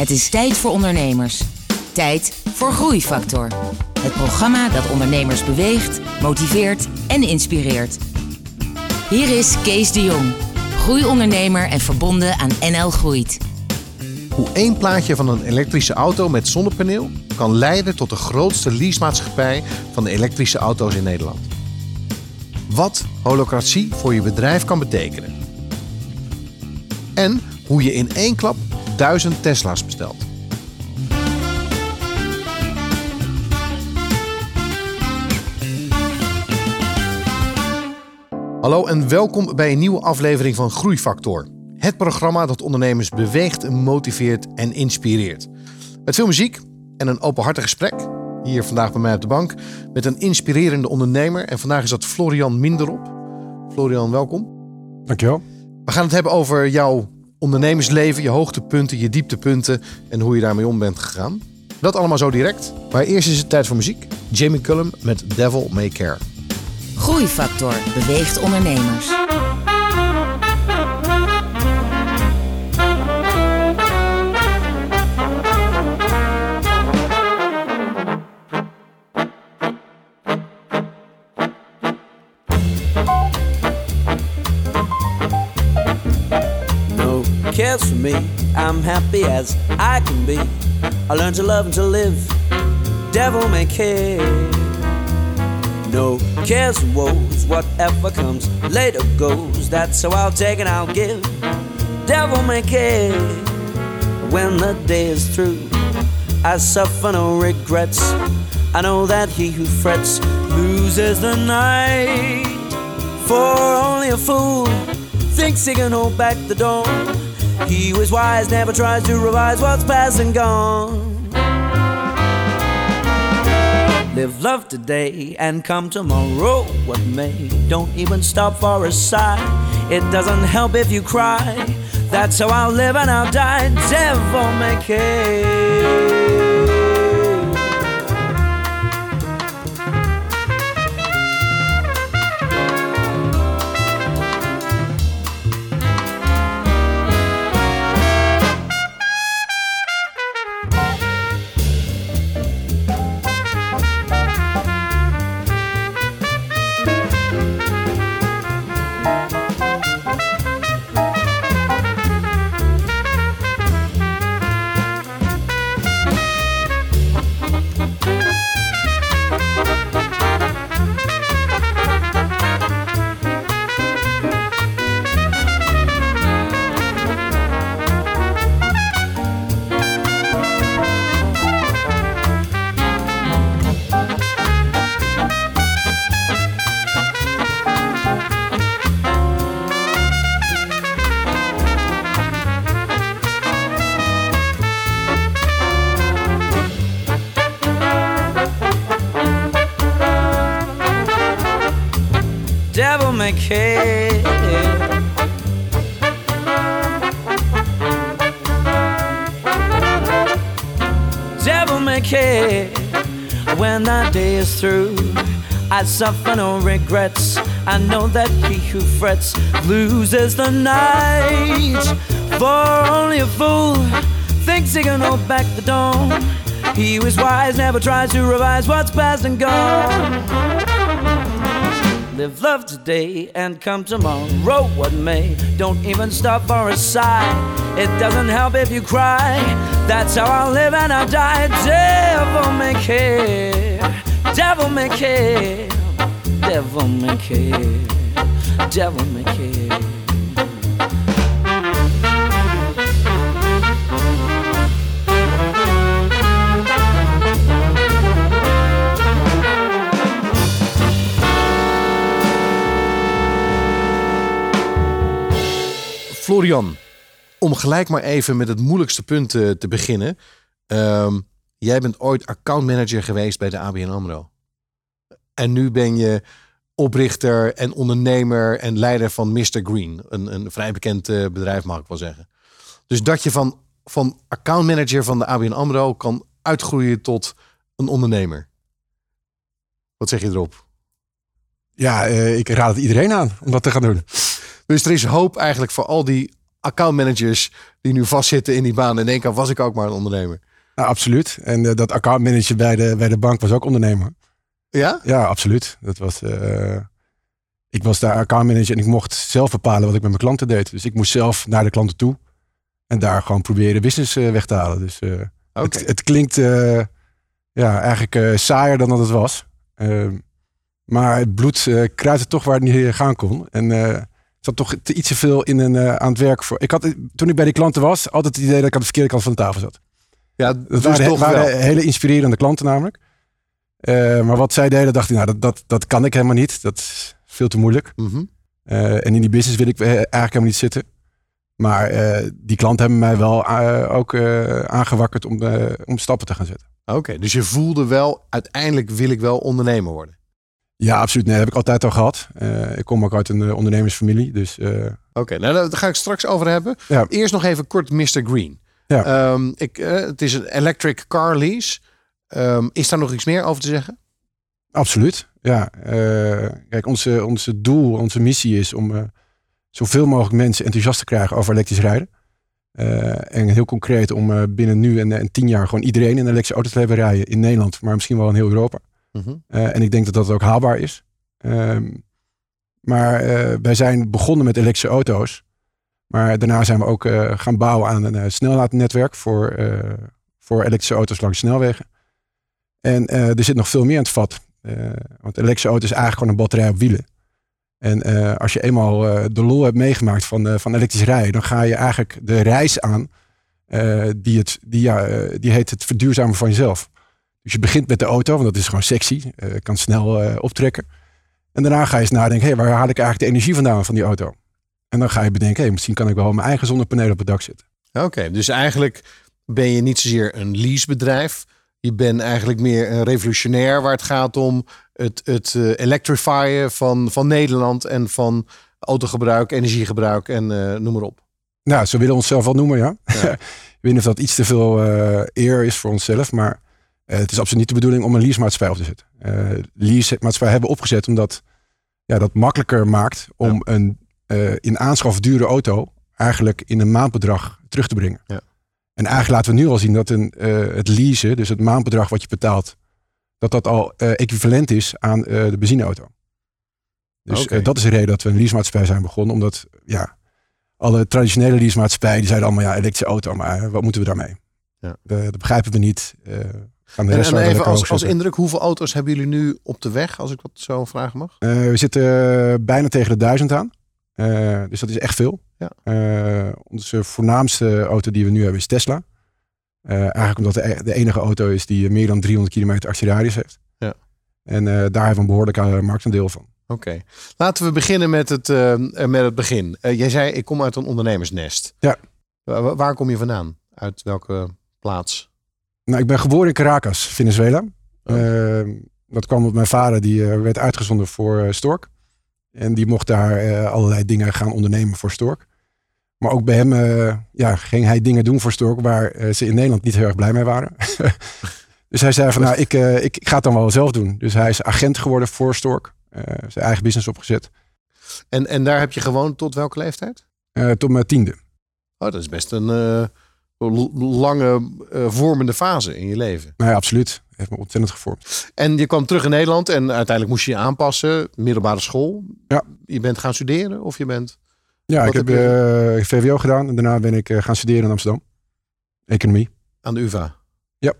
Het is tijd voor ondernemers. Tijd voor Groeifactor. Het programma dat ondernemers beweegt, motiveert en inspireert. Hier is Kees de Jong, groeiondernemer en verbonden aan NL Groeit. Hoe één plaatje van een elektrische auto met zonnepaneel kan leiden tot de grootste leasemaatschappij van elektrische auto's in Nederland. Wat holocratie voor je bedrijf kan betekenen. En hoe je in één klap duizend Tesla's bestelt. Hallo en welkom bij een nieuwe aflevering van Groeifactor. Het programma dat ondernemers beweegt, motiveert en inspireert. Met veel muziek en een openhartig gesprek. Hier vandaag bij mij op de bank met een inspirerende ondernemer. En vandaag is dat Florian Minderop. Florian, welkom. Dankjewel. We gaan het hebben over jouw ondernemersleven, je hoogtepunten, je dieptepunten en hoe je daarmee om bent gegaan. Dat allemaal zo direct. Maar eerst is het tijd voor muziek. Jamie Cullum met Devil May Care. Groeifactor beweegt ondernemers. Cares for me. I'm happy as I can be. I learned to love and to live. Devil may care. No cares and woes. Whatever comes later goes. That's how I'll take and I'll give. Devil may care. When the day is through, I suffer no regrets. I know that he who frets loses the night. For only a fool thinks he can hold back the dawn. He is wise never tries to revise what's past and gone. Live love today and come tomorrow. What may, don't even stop for a sigh. It doesn't help if you cry. That's how I'll live and I'll die. Devil may care. Suffer no regrets. I know that he who frets loses the night. For only a fool thinks he can hold back the dawn. He who is wise never tries to revise what's past and gone. Live love today and come tomorrow, what may. Don't even stop for a sigh. It doesn't help if you cry. That's how I'll live and I'll die. Devil may care. Devil may care. Devil may. Florian, om gelijk maar even met het moeilijkste punt eh, te beginnen. Ehm, jij bent ooit accountmanager geweest bij de ABN AMRO. En nu ben je oprichter en ondernemer en leider van Mr. Green. Een, een vrij bekend eh, bedrijf mag ik wel zeggen. Dus dat je van, van accountmanager van de ABN AMRO kan uitgroeien tot een ondernemer. Wat zeg je erop? Ja, eh, ik raad het iedereen aan om dat te gaan doen. Dus er is hoop eigenlijk voor al die accountmanagers die nu vastzitten in die baan en denken, was ik ook maar een ondernemer. Nou, absoluut. En uh, dat accountmanager bij de, bij de bank was ook ondernemer. Ja? Ja, absoluut. Dat was, uh, ik was daar accountmanager en ik mocht zelf bepalen wat ik met mijn klanten deed. Dus ik moest zelf naar de klanten toe en daar gewoon proberen business uh, weg te halen. Dus okay. het, het, klinkt ja, eigenlijk saaier dan dat het was. Ehm, maar het bloed kruidde toch waar het niet gaan kon. En zat toch te iets te veel in een, aan het werk voor. Ik had, toen ik bij die klanten was, altijd het idee dat ik aan de verkeerde kant van de tafel zat. Ja, dat dus waren, waren hele inspirerende klanten namelijk. Uh, maar wat zij deden, dacht ik, nou, dat, dat, dat kan ik helemaal niet. Dat is veel te moeilijk. Mm -hmm. uh, en in die business wil ik eigenlijk helemaal niet zitten. Maar uh, die klanten hebben mij wel ook aangewakkerd om, om stappen te gaan zetten. Oké, okay, dus je voelde wel, uiteindelijk wil ik wel ondernemer worden. Ja, absoluut. Nee, dat heb ik altijd al gehad. ik kom ook uit een ondernemersfamilie. Dus, Oké, okay, nou daar ga ik straks over hebben. Ja. Eerst nog even kort Mr. Green. Ja. Um, ik, het is een electric car lease. Um, is daar nog iets meer over te zeggen? Absoluut. Ja, uh, kijk, onze, onze doel, onze missie is om uh, zoveel mogelijk mensen enthousiast te krijgen over elektrisch rijden. Uh, en heel concreet om binnen nu en, en, tien jaar gewoon iedereen in een elektrische auto te hebben rijden in Nederland, maar misschien wel in heel Europa. -hmm. en ik denk dat dat ook haalbaar is. Um, maar wij zijn begonnen met elektrische auto's. Maar daarna zijn we ook gaan bouwen aan een snelheidsnetwerk voor, voor elektrische auto's langs snelwegen. En uh, er zit nog veel meer in het vat. Uh, want een elektrische auto is eigenlijk gewoon een batterij op wielen. En uh, als je eenmaal de lol hebt meegemaakt van, van elektrisch rijden, dan ga je eigenlijk de reis aan die, het, die, ja, die heet het verduurzamen van jezelf. Dus je begint met de auto, want dat is gewoon sexy, kan snel optrekken. En daarna ga je eens nadenken, hey, waar haal ik eigenlijk de energie vandaan van die auto? En dan ga je bedenken, hey, misschien kan ik wel mijn eigen zonnepanelen op het dak zetten. Oké, dus eigenlijk ben je niet zozeer een leasebedrijf, je bent eigenlijk meer een revolutionair waar het gaat om het, het uh, elektrifyen van, van Nederland en van autogebruik, energiegebruik en uh, noem maar op. Nou, zo willen onszelf wel noemen, ja. ja. ik weet niet of dat iets te veel uh, eer is voor onszelf, maar het is absoluut niet de bedoeling om een leasemaatschappij op te zetten. leasemaatschappij hebben we opgezet omdat ja, dat makkelijker maakt om ja. een in aanschaf dure auto eigenlijk in een maandbedrag terug te brengen. Ja. En eigenlijk laten we nu al zien dat een, uh, het leasen, dus het maandbedrag wat je betaalt, dat dat al uh, equivalent is aan uh, de benzineauto. Dus okay. dat is de reden dat we een leasemaatschappij zijn begonnen. Omdat ja, alle traditionele leasemaatschappijen die zeiden allemaal ja, elektrische auto, maar wat moeten we daarmee? Ja. dat begrijpen we niet. gaan de en, rest en even als, als indruk, hoeveel auto's hebben jullie nu op de weg, als ik dat zo vragen mag? we zitten bijna tegen de duizend aan. Uh, dus dat is echt veel. Ja. Uh, onze voornaamste auto die we nu hebben is Tesla. Uh, eigenlijk omdat de, de, enige auto is die meer dan 300 kilometer actieradius heeft. Ja. En daar hebben we een behoorlijk marktendeel van. Oké. Okay. Laten we beginnen met het, met het begin. jij zei, ik kom uit een ondernemersnest. Ja. Waar, waar kom je vandaan? Uit welke plaats? Nou, ik ben geboren in Caracas, Venezuela. Oh. dat kwam op mijn vader, die werd uitgezonden voor Stork. En die mocht daar uh, allerlei dingen gaan ondernemen voor Stork. Maar ook bij hem uh, ja, ging hij dingen doen voor Stork waar uh, ze in Nederland niet heel erg blij mee waren. dus hij zei van nou, ik, ik, ik, ga het dan wel zelf doen. Dus hij is agent geworden voor Stork. zijn eigen business opgezet. En, en daar heb je gewoond tot welke leeftijd? tot mijn tiende. Oh, dat is best een lange vormende fase in je leven. Nou ja, absoluut heeft me ontzettend gevormd. En je kwam terug in Nederland en uiteindelijk moest je je aanpassen. Middelbare school. Ja. Je bent gaan studeren of je bent... Ja, ik heb, heb je... uh, VWO gedaan en daarna ben ik uh, gaan studeren in Amsterdam. Economie. Aan de UvA? Ja.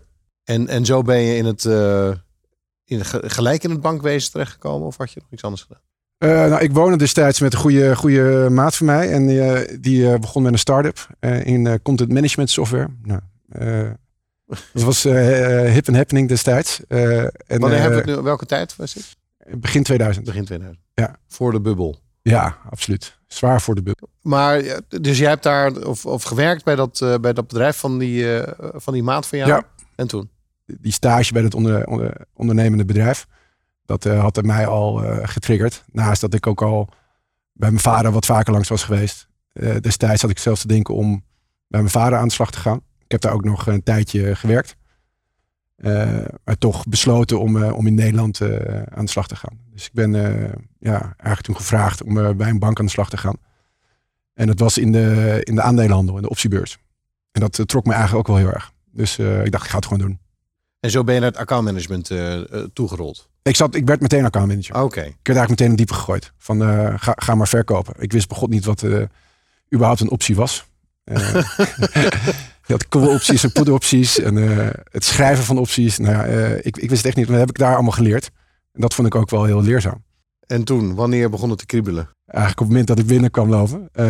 En, en zo ben je in het, uh, in, gelijk in het bankwezen terechtgekomen of had je nog iets anders gedaan? nou, ik woonde destijds met een goede, goede maat van mij. En die, die begon met een start-up in content management software. Nou, dat was uh, hip en happening destijds. Uh, en, Wanneer hebben we het nu? Welke tijd was het? Begin 2000. Begin 2000. Ja. Voor de bubbel. Ja, absoluut. Zwaar voor de bubbel. Maar dus jij hebt daar of, of gewerkt bij dat, uh, bij dat bedrijf van die, uh, van die maat van jou? Ja. En toen? Die stage bij het onder, onder, ondernemende bedrijf. Dat uh, had mij al getriggerd. Naast dat ik ook al bij mijn vader wat vaker langs was geweest. destijds had ik zelfs te denken om bij mijn vader aan de slag te gaan. Ik heb daar ook nog een tijdje gewerkt. Uh, maar toch besloten om, uh, om in Nederland uh, aan de slag te gaan. Dus ik ben ja, eigenlijk toen gevraagd om bij een bank aan de slag te gaan. En dat was in de, in de aandelenhandel, in de optiebeurs. En dat eh, trok me eigenlijk ook wel heel erg. Dus eh, ik dacht, ik ga het gewoon doen. En zo ben je naar het accountmanagement eh eh, toegerold. Ik, zat, ik werd meteen accountmanager. Oké. Ik werd eigenlijk meteen in diepe gegooid. Van eh, ga, ga maar verkopen. Ik wist begot niet wat eh, überhaupt een optie was. Je had opties en poederopties en eh, het schrijven van opties. Nou ja, eh, ik, ik wist het echt niet. Maar dat heb ik daar allemaal geleerd. En dat vond ik ook wel heel leerzaam. En toen, wanneer begon het te kriebelen? Eigenlijk op het moment dat ik binnen kwam lopen. Eh,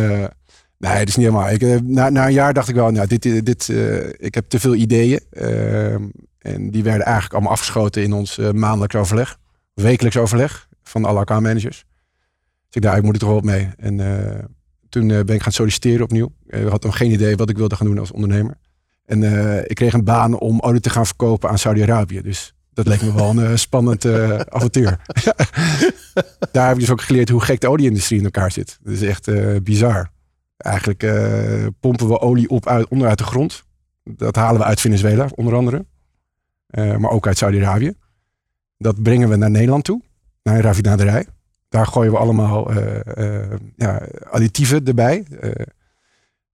nee, dat is niet helemaal. Ik, na, na een jaar dacht ik wel, nou, dit, dit, ik heb te veel ideeën. En die werden eigenlijk allemaal afgeschoten in ons maandelijks overleg. Wekelijks overleg van alle accountmanagers. Dus ik dacht, ik moet er toch wel op mee. En toen ben ik gaan solliciteren opnieuw. Ik had nog geen idee wat ik wilde gaan doen als ondernemer. En eh, ik kreeg een baan om olie te gaan verkopen aan Saudi-Arabië. Dus dat leek me wel een eh, spannend eh, avontuur. Daar heb ik dus ook geleerd hoe gek de olieindustrie in elkaar zit. Dat is echt eh, bizar. Eigenlijk eh, pompen we olie op uit, onderuit de grond. Dat halen we uit Venezuela, onder andere. Eh, maar ook uit Saudi-Arabië. Dat brengen we naar Nederland toe, naar een raffinaderij. Daar gooien we allemaal eh, eh, ja, additieven erbij. Eh,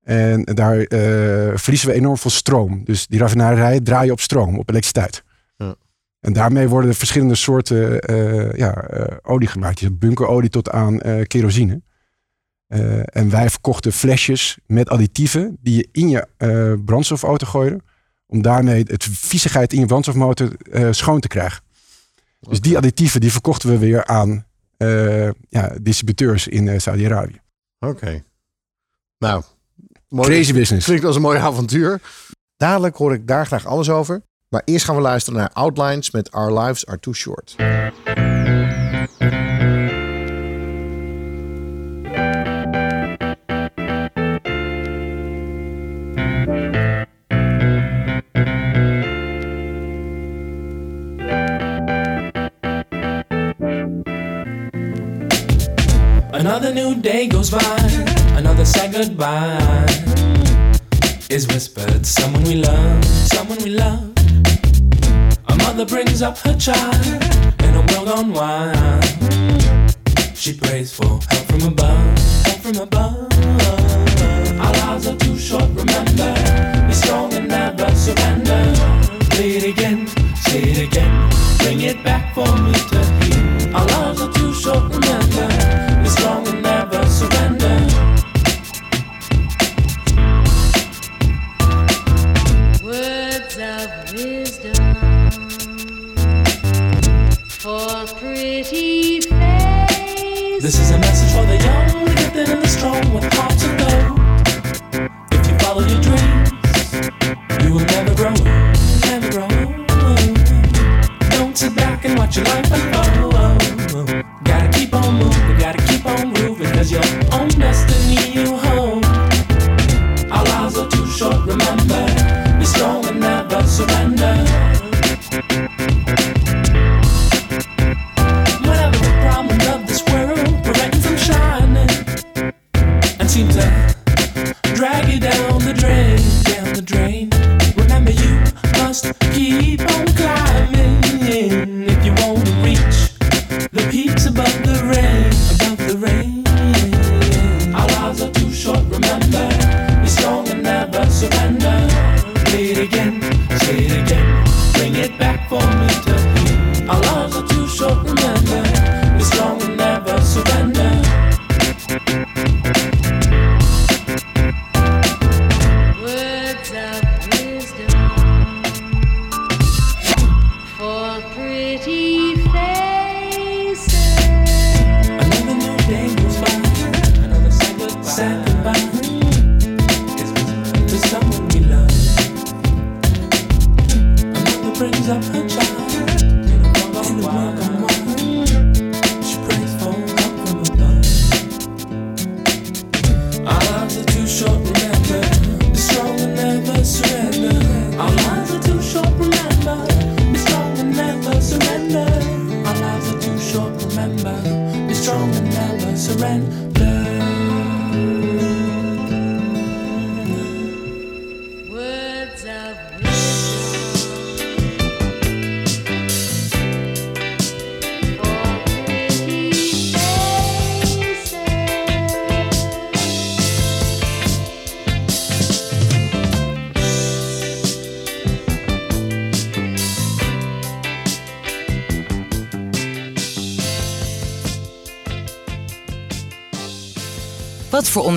en daar eh, verliezen we enorm veel stroom. Dus die raffinaderijen draaien op stroom, op elektriciteit. Ja. En daarmee worden er verschillende soorten eh, ja, eh, olie gemaakt. Bunkerolie tot aan kerosine. En wij verkochten flesjes met additieven die je in je brandstofauto gooide. Om daarmee het viezigheid in je brandstofmotor schoon te krijgen. Dus die additieven die verkochten we weer aan ja, distributeurs in Saudi-Arabië. Oké. Nou, mooi. Crazy business. Klinkt als een mooi avontuur. Dadelijk hoor ik daar graag alles over. Maar eerst gaan we luisteren naar Outlines met Our Lives Are Too Short. Another new day goes by, sad goodbye is whispered. Someone we love, someone we love. A mother brings up her child in a world gone wild. She prays for help from above, help from above. Our lives are too short, remember. Be strong and never surrender. Play it again, say it again. Bring it back for me to hear. Our lives are too short, remember.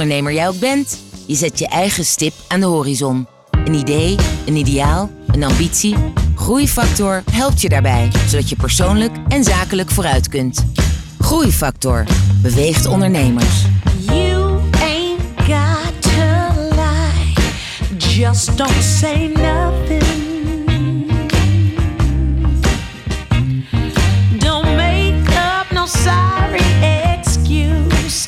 ondernemer jij ook bent, je zet je eigen stip aan de horizon. Een idee, een ideaal, een ambitie. Groeifactor helpt je daarbij, zodat je persoonlijk en zakelijk vooruit kunt. Groeifactor beweegt ondernemers. You ain't got to lie. Just don't say nothing. Don't make up no sorry excuse.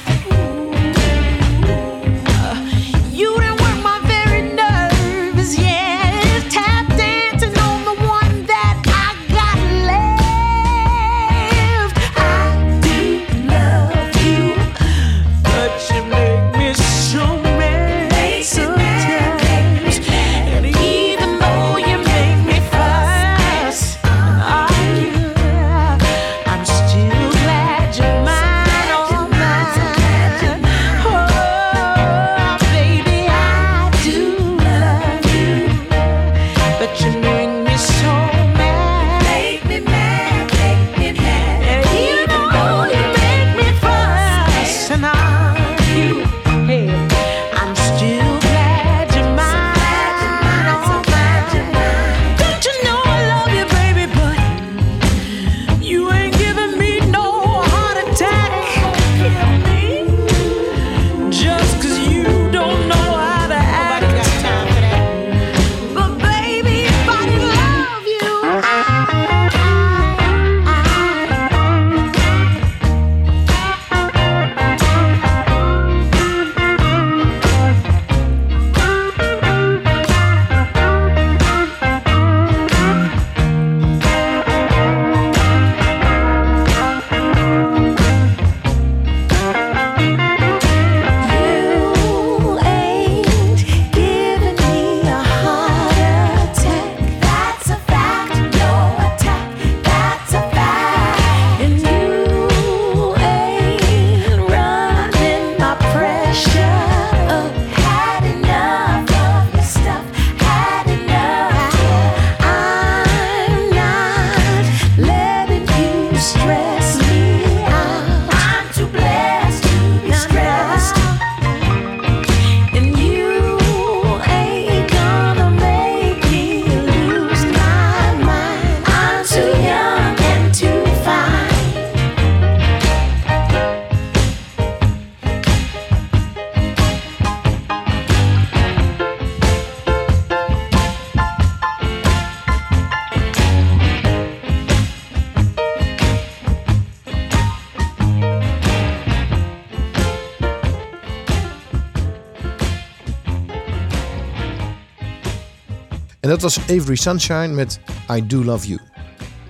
Dat was Avery Sunshine met I Do Love You.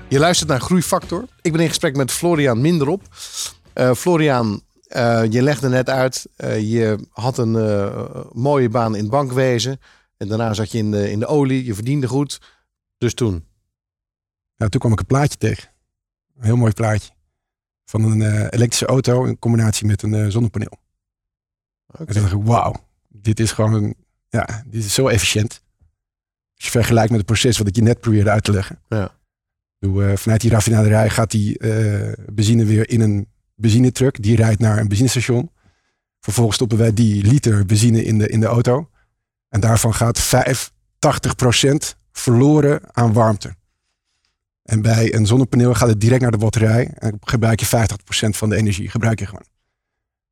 Je luistert naar Groeifactor. Ik ben in gesprek met Florian Minderop. Uh, eh, Florian, eh, je legde net uit, eh, je had een mooie baan in het bankwezen. En daarna zat je in de, in de olie, je verdiende goed. Dus toen? Ja, toen kwam ik een plaatje tegen. Een heel mooi plaatje. Van een elektrische auto in combinatie met een zonnepaneel. En toen dacht ik, wauw, dit is gewoon, ja, dit is zo efficiënt. Als je vergelijkt met het proces wat ik je net probeerde uit te leggen. Ja. Eh, vanuit die raffinaderij gaat die eh, benzine weer in een benzinetruck. Die rijdt naar een benzinestation. Vervolgens stoppen wij die liter benzine in de, in de auto. En daarvan gaat 85% verloren aan warmte. En bij een zonnepaneel gaat het direct naar de batterij. En gebruik je 50% van de energie. Gebruik je gewoon.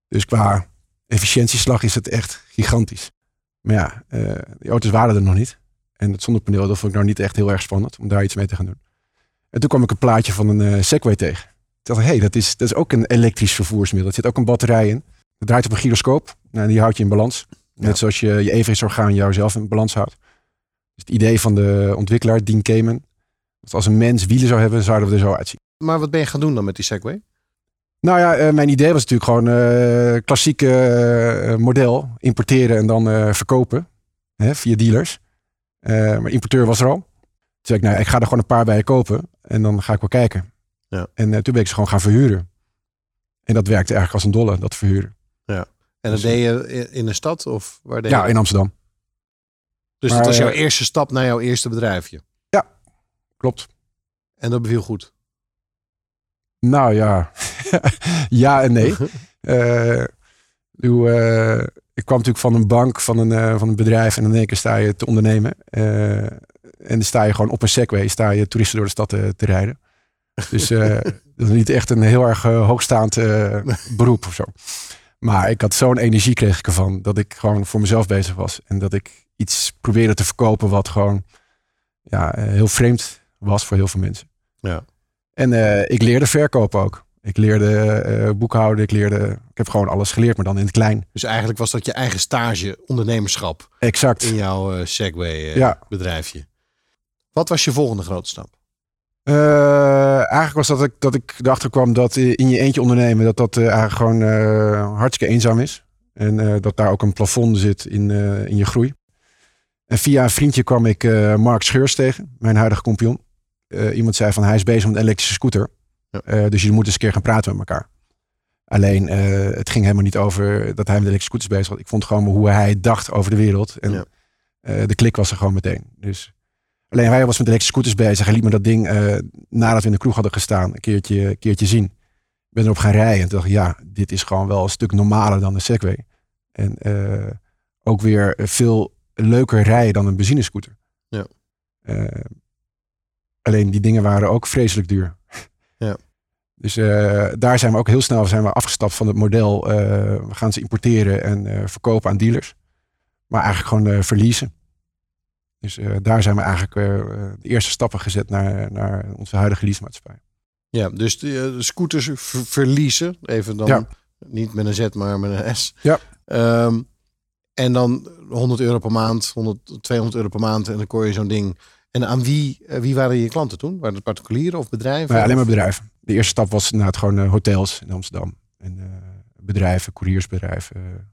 Dus qua efficiëntieslag is het echt gigantisch. Maar ja, uh, die auto's waren er nog niet. En het zonnepaneel, dat vond ik nou niet echt heel erg spannend om daar iets mee te gaan doen. En toen kwam ik een plaatje van een eh, Segway tegen. Ik dacht, hé, hey, dat, is, dat is ook een elektrisch vervoersmiddel. Er zit ook een batterij in. Het draait op een gyroscoop. Nou, die houdt je in balans. Net zoals je je evenwichtsorgaan jouzelf in balans houdt. Dus het idee van de ontwikkelaar, Dean Kamen. Dat als een mens wielen zou hebben, zouden we er zo uitzien. Maar wat ben je gaan doen dan met die Segway? Nou ja, eh, mijn idee was natuurlijk gewoon eh klassieke model. Importeren en dan verkopen. Hè, via dealers. Eh, maar importeur was er al. Toen zei ik, nou, ik ga er gewoon een paar bij kopen. En dan ga ik wel kijken. Ja. En eh, toen ben ik ze gewoon gaan verhuren. En dat werkte eigenlijk als een dolle, dat verhuren. En dat Dus- deed je in- de stad of waar deed Ja, je? in Amsterdam. Dus maar, dat was jouw eh, eerste stap naar jouw eerste bedrijfje. Klopt. En dat beviel goed. Nou ja, ja en nee. Eh, eh, ik kwam natuurlijk van een bank, van een, eh, van een bedrijf en in één keer sta je te ondernemen. Eh, en dan sta je gewoon op een segway, sta je toeristen door de stad te, te rijden. Dus dat is niet echt een heel erg hoogstaand beroep of zo. Maar ik had zo'n energie kreeg ik ervan dat ik gewoon voor mezelf bezig was. En dat ik iets probeerde te verkopen wat gewoon ja, heel vreemd was voor heel veel mensen. Ja. En ik leerde verkopen ook. Ik leerde eh, boekhouden, ik leerde, ik heb gewoon alles geleerd, maar dan in het klein. Dus eigenlijk was dat je eigen stage ondernemerschap Exact. in jouw eh, Segway eh, Ja. bedrijfje. Wat was je volgende grote stap? Eigenlijk was dat ik, dat ik erachter kwam dat in je eentje ondernemen, dat dat eigenlijk gewoon hartstikke eenzaam is. En dat daar ook een plafond zit in, in je groei. En via een vriendje kwam ik Mark Scheurs tegen, mijn huidige kampioen. Eh, iemand zei van hij is bezig met een elektrische scooter. Ja. Eh, dus je moet eens een keer gaan praten met elkaar. Alleen eh, het ging helemaal niet over dat hij met elektrische scooters bezig was. Ik vond gewoon hoe hij dacht over de wereld. En Ja. eh, de klik was er gewoon meteen. Dus Alleen hij was met elektrische scooters bezig. Hij liet me dat ding, nadat we in de kroeg hadden gestaan, een keertje, een keertje zien. Ik ben erop gaan rijden. En toen dacht ik, ja, dit is gewoon wel een stuk normaler dan de Segway. En ook weer veel leuker rijden dan een benzinescooter. Ja. Alleen die dingen waren ook vreselijk duur. Ja. Dus eh, daar zijn we ook heel snel zijn we afgestapt van het model. eh, we gaan ze importeren en eh, verkopen aan dealers. Maar eigenlijk gewoon verliezen. Dus daar zijn we eigenlijk de eerste stappen gezet naar, naar onze huidige leasemaatschappij. Ja, dus de, de scooters ver- verliezen. Even dan Ja. niet met een Z, maar met een S. Ja. Ehm, en dan 100 euro per maand, 100, 200 euro per maand. En dan kon je zo'n ding. En aan wie, eh, wie waren je klanten toen? Waren het particulieren of bedrijven? Ja, alleen maar bedrijven. De eerste stap was inderdaad gewoon eh, hotels in Amsterdam. En eh, bedrijven, couriersbedrijven.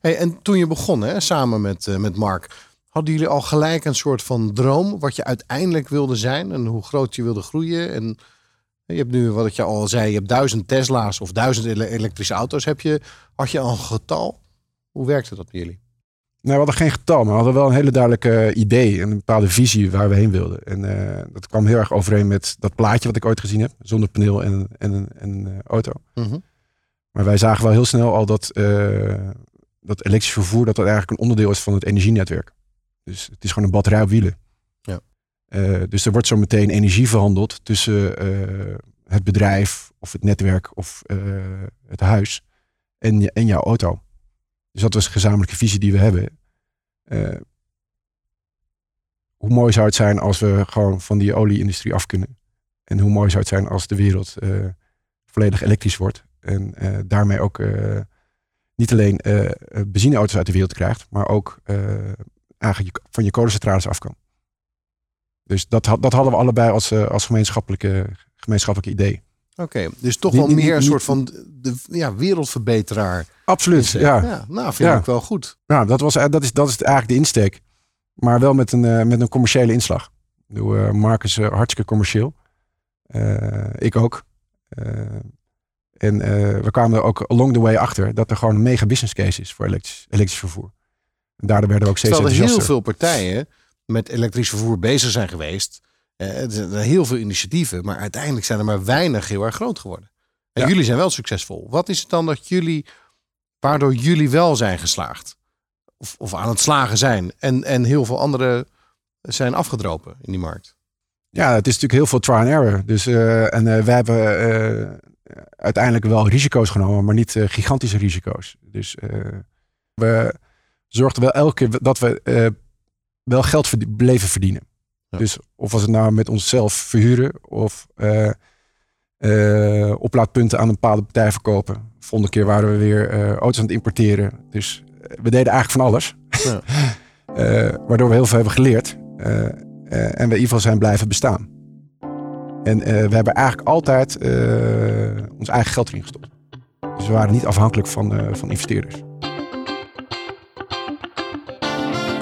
Hey, en toen je begon, hè, samen met, met Mark, hadden jullie al gelijk een soort van droom wat je uiteindelijk wilde zijn en hoe groot je wilde groeien? En je hebt nu, wat ik je al zei, je hebt duizend Tesla's of duizend ele- elektrische auto's. Heb je, had je al een getal? Hoe werkte dat bij jullie? We hadden geen getal, maar we hadden wel een hele duidelijke idee en een bepaalde visie waar we heen wilden. En eh, dat kwam heel erg overeen met dat plaatje wat ik ooit gezien heb. Zonder paneel en, en, en, een eh, auto. Mhm. Maar wij zagen wel heel snel al dat, eh, dat elektrisch vervoer dat dat eigenlijk een onderdeel is van het energienetwerk. Dus het is gewoon een batterij op wielen. Ja. Dus er wordt zo meteen energie verhandeld tussen het bedrijf of het netwerk of het huis en, en jouw auto. Dus dat was een gezamenlijke visie die we hebben. Eh, hoe mooi zou het zijn als we gewoon van die olieindustrie af kunnen? En hoe mooi zou het zijn als de wereld eh, volledig elektrisch wordt? En eh, daarmee ook niet alleen benzineauto's uit de wereld krijgt, maar ook eigenlijk van je kolencentrales af kan. Dus dat, dat hadden we allebei als, als gemeenschappelijke, gemeenschappelijke idee. Oké, dus toch wel meer een soort van de, ja, wereldverbeteraar. Absoluut, ja. ja. Nou, vind Ja. ik wel goed. Nou, dat, was, dat, is, dat is eigenlijk de insteek. Maar wel met een, eh, met een commerciële inslag. Ik bedoel, eh, Mark is eh, hartstikke commercieel. Eh, ik ook. Eh, en eh, we kwamen er ook along the way achter dat er gewoon een mega business case is voor elektrisch, elektrisch vervoer. En daardoor werden we ook steeds Terwijl er heel veel partijen met elektrisch vervoer bezig zijn geweest. Eh, er zijn heel veel initiatieven, maar uiteindelijk zijn er maar weinig heel erg groot geworden. En Ja. jullie zijn wel succesvol. Wat is het dan dat jullie, waardoor jullie wel zijn geslaagd? Of, of aan het slagen zijn. En, en heel veel anderen zijn afgedropen in die markt. Ja, het is natuurlijk heel veel try and error. Dus, eh, en eh, wij hebben uiteindelijk wel risico's genomen, maar niet gigantische risico's. Dus we zorgden wel elke keer dat we wel geld verd- bleven verdienen. Ja. Dus of was het nou met onszelf verhuren of eh, oplaadpunten aan een bepaalde partij verkopen. Volgende keer waren we weer eh, auto's aan het importeren. Dus we deden eigenlijk van alles. Ja. Waardoor we heel veel hebben geleerd. En we in ieder geval zijn blijven bestaan. En we hebben eigenlijk altijd ons eigen geld erin gestopt. Dus we waren niet afhankelijk van, van investeerders.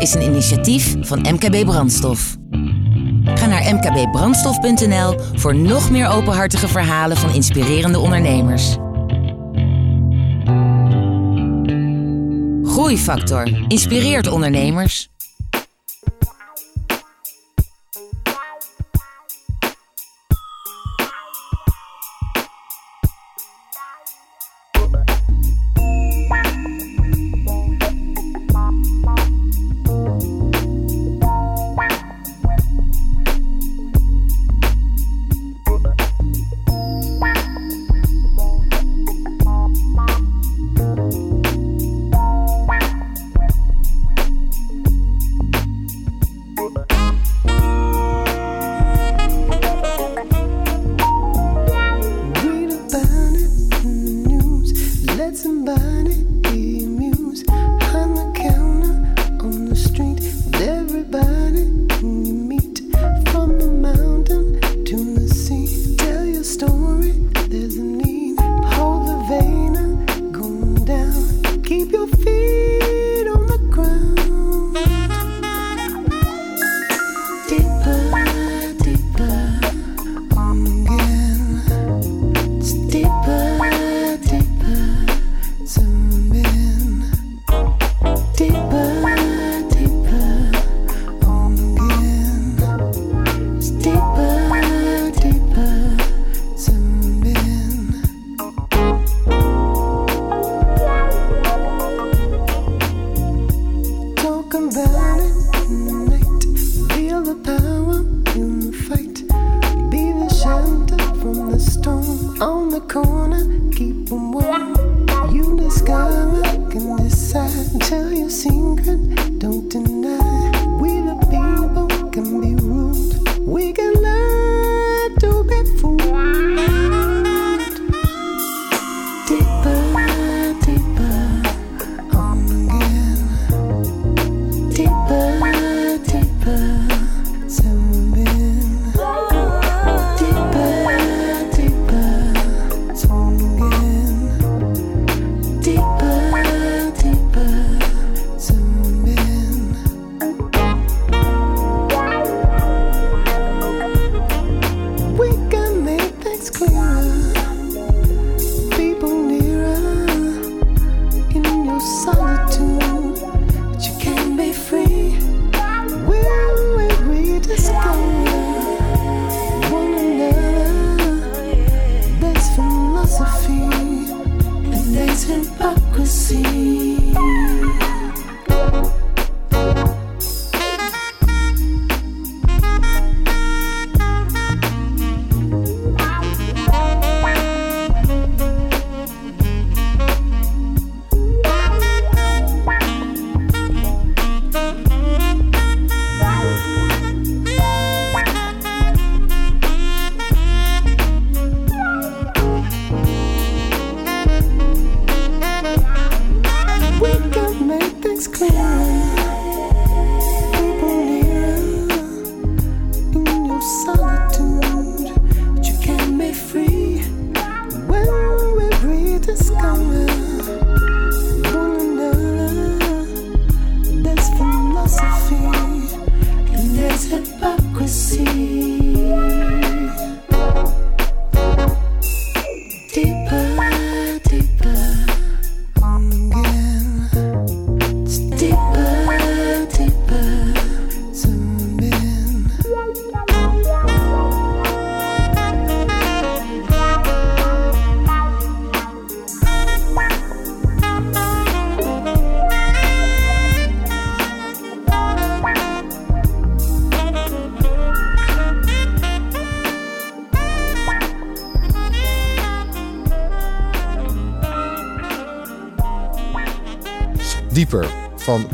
Is een initiatief van MKB Brandstof. Ga naar mkbbrandstof.nl voor nog meer openhartige verhalen van inspirerende ondernemers. Groeifactor inspireert ondernemers.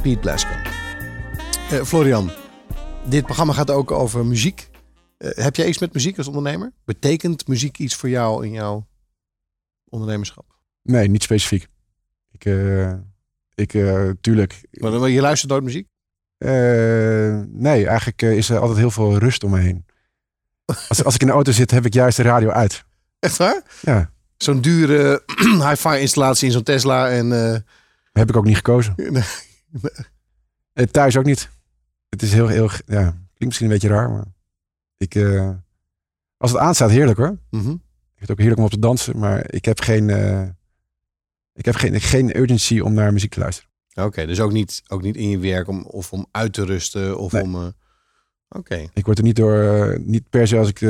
Pete Blasco. Eh, Florian, dit programma gaat ook over muziek. Eh, heb jij iets met muziek als ondernemer? Betekent muziek iets voor jou in jouw ondernemerschap? Nee, niet specifiek. Ik, eh, ik tuurlijk. Maar dan- je luistert nooit muziek? Nee, eigenlijk is er altijd heel veel rust om me heen. Als, als ik in de auto zit, heb ik juist de radio uit. Echt waar? Ja, Zo'n dure hi-fi installatie in zo'n Tesla en... heb ik ook niet gekozen. nee. Eh, thuis ook niet. Het is heel, heel, ja, klinkt misschien een beetje raar, maar ik, eh, als het aanstaat, heerlijk hoor. Mhm. Ik vind het ook heerlijk om op te dansen, maar ik heb geen, eh, ik heb geen, geen urgency om naar muziek te luisteren. Oké, dus ook niet, ook niet in je werk om, of om uit te rusten of Nee. om... Oké, Ik word er niet door, niet per se als ik,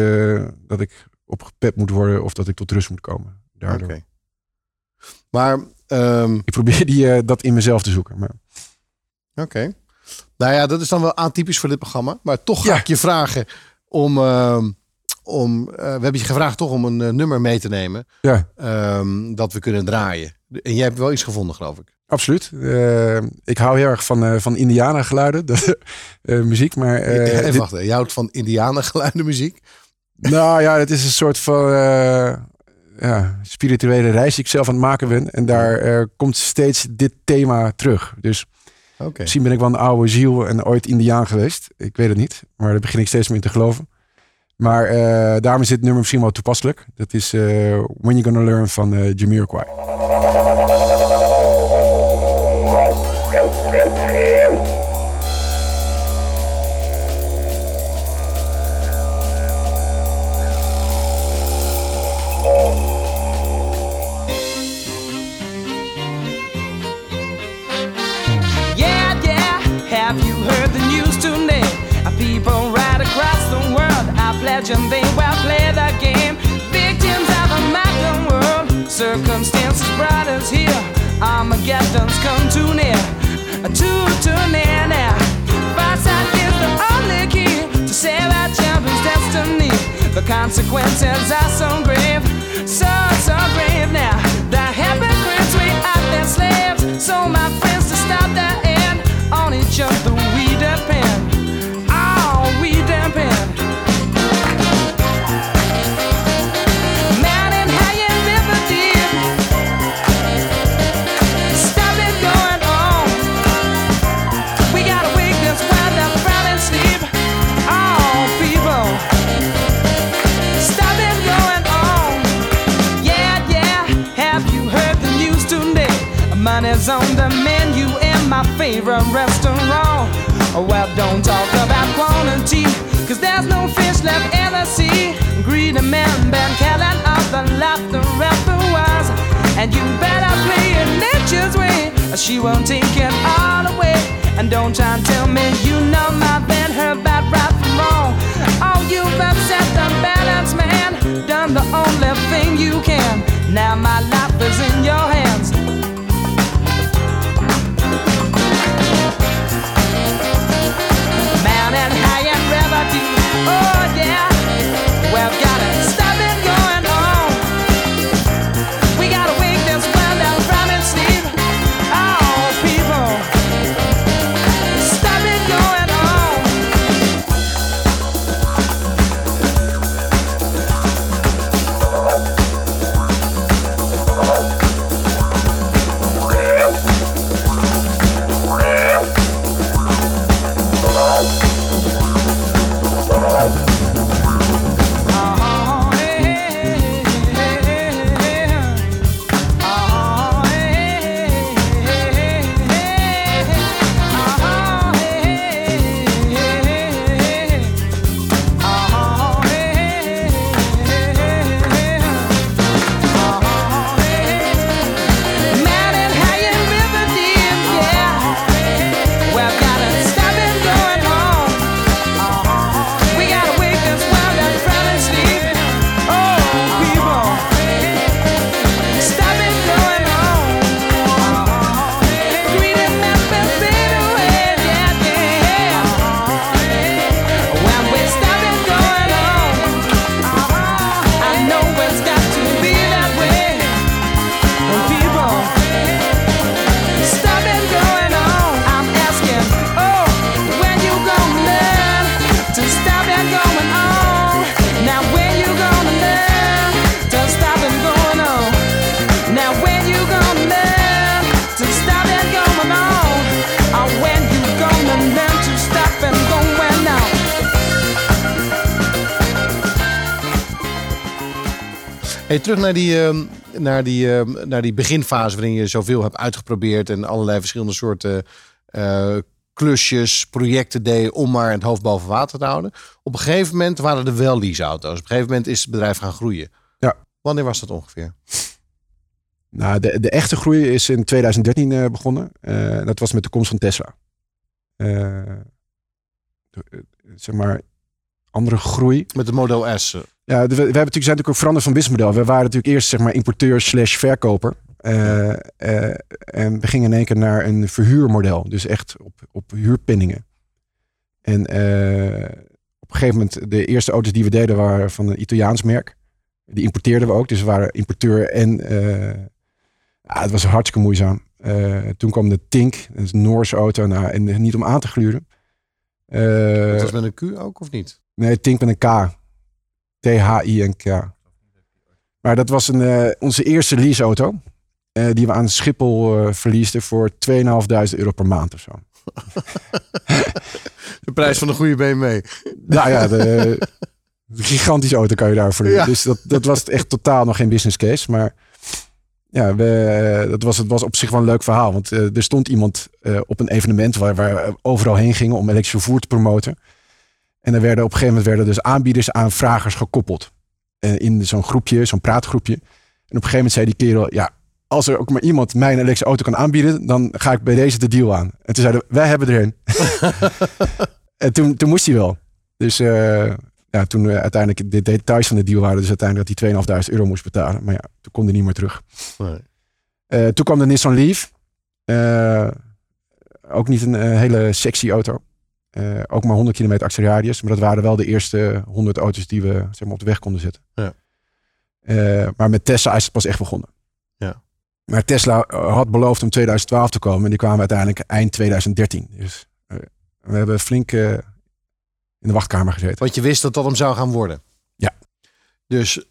dat ik opgepept moet worden of dat ik tot rust moet komen. Daardoor. oké. Maar, ehm, Ik probeer die, dat in mezelf te zoeken. Maar oké. Nou ja, dat is dan wel atypisch voor dit programma. Maar toch ga Ja. ik je vragen om... ehm, om eh, we hebben je gevraagd toch om een eh, nummer mee te nemen ja, ehm, dat we kunnen draaien. En jij hebt wel iets gevonden, geloof ik. absoluut. Eh, ik hou heel erg van, van Indiana-geluiden, de, muziek. Maar Even dit- wachten, je houdt van indianengeluiden muziek. nou ja, het is een soort van... ja, spirituele reis die ik zelf aan het maken ben. En daar komt steeds dit thema terug. Dus Misschien ben ik wel een oude ziel en ooit indiaan geweest. Ik weet het niet, maar daar begin ik steeds meer in te geloven. Maar eh, daarom is dit nummer misschien wel toepasselijk. Dat is eh, When You Gonna Learn van eh Jamiroquai. Circumstances brought us here. Armageddon's come too near, too, too near now. Foresight is the only key to save our children's destiny. The consequences are so grave, so, so grave now. The hypocrites, we are their slaves. So, my friends, to stop the end, on each other we depend. Greedy men been killing off the laughter ever was. And you better play it nature's way, or she won't take it all away. And don't try and tell me you know my band, her bad right from wrong. Oh, you've upset the balance, man. Done the only thing you can. Now my life is in your hands. Mountain high and deep. Oh terug naar die, ehm, naar, die, ehm, naar die beginfase waarin je zoveel hebt uitgeprobeerd en allerlei verschillende soorten eh, klusjes, projecten deed om maar het hoofd boven water te houden. Op een gegeven moment waren er wel leaseauto's. Op een gegeven moment is het bedrijf gaan groeien. Ja. Wanneer was dat ongeveer? Nou, de, de echte groei is in 2013 eh, begonnen. Eh, dat was met de komst van Tesla. Zeg maar, andere groei. Met de Model S. Ja, we, we hebben natuurlijk, zijn natuurlijk ook veranderd van businessmodel. We waren natuurlijk eerst zeg maar importeur slash verkoper. Eh, eh, en we gingen in één keer naar een verhuurmodel. Dus echt op, op huurpenningen. En eh, op een gegeven moment, de eerste auto's die we deden waren van een Italiaans merk. Die importeerden we ook. Dus we waren importeur en ja, het was hartstikke moeizaam. Toen kwam de Tink, dat is een Noorse auto. Nou, en niet om aan te gluren. Dat was met een Q ook of niet? Nee, Tink met een K. T-H-I-N-K. Maar dat was een, eh, onze eerste leaseauto. eh die we aan Schiphol verliesten voor 2.500 euro per maand of zo. De prijs van een goede BMW. Nou ja, de, de gigantische auto kan je daarvoor doen. Ja. Dus dat, dat was echt totaal nog geen business case. Maar ja, we, dat was, het was op zich wel een leuk verhaal. Want er stond iemand op een evenement waar, waar we overal heen gingen om elektrisch vervoer te promoten. En er werden op een gegeven moment werden dus aanbieders aan vragers gekoppeld. In zo'n groepje, zo'n praatgroepje. En op een gegeven moment zei die kerel, ja, als er ook maar iemand mij een elektrische auto kan aanbieden, dan ga ik bij deze de deal aan. En toen zeiden we, wij hebben er een. en toen, toen moest hij wel. Dus eh, ja, toen eh, uiteindelijk de details van de deal waren dus uiteindelijk dat hij 2.500 euro moest betalen. Maar ja, toen kon hij niet meer terug. Nee. Eh, toen kwam de Nissan Leaf. Ook niet een hele sexy auto. Eh, ook maar 100 kilometer actieradius. Maar dat waren wel de eerste 100 auto's die we zeg maar, op de weg konden zetten. Ja. Eh, maar met Tesla is het pas echt begonnen. Ja. Maar Tesla eh, had beloofd om 2012 te komen. En die kwamen uiteindelijk eind 2013. Dus we hebben flink in de wachtkamer gezeten. Want je wist dat dat hem zou gaan worden. Ja. Dus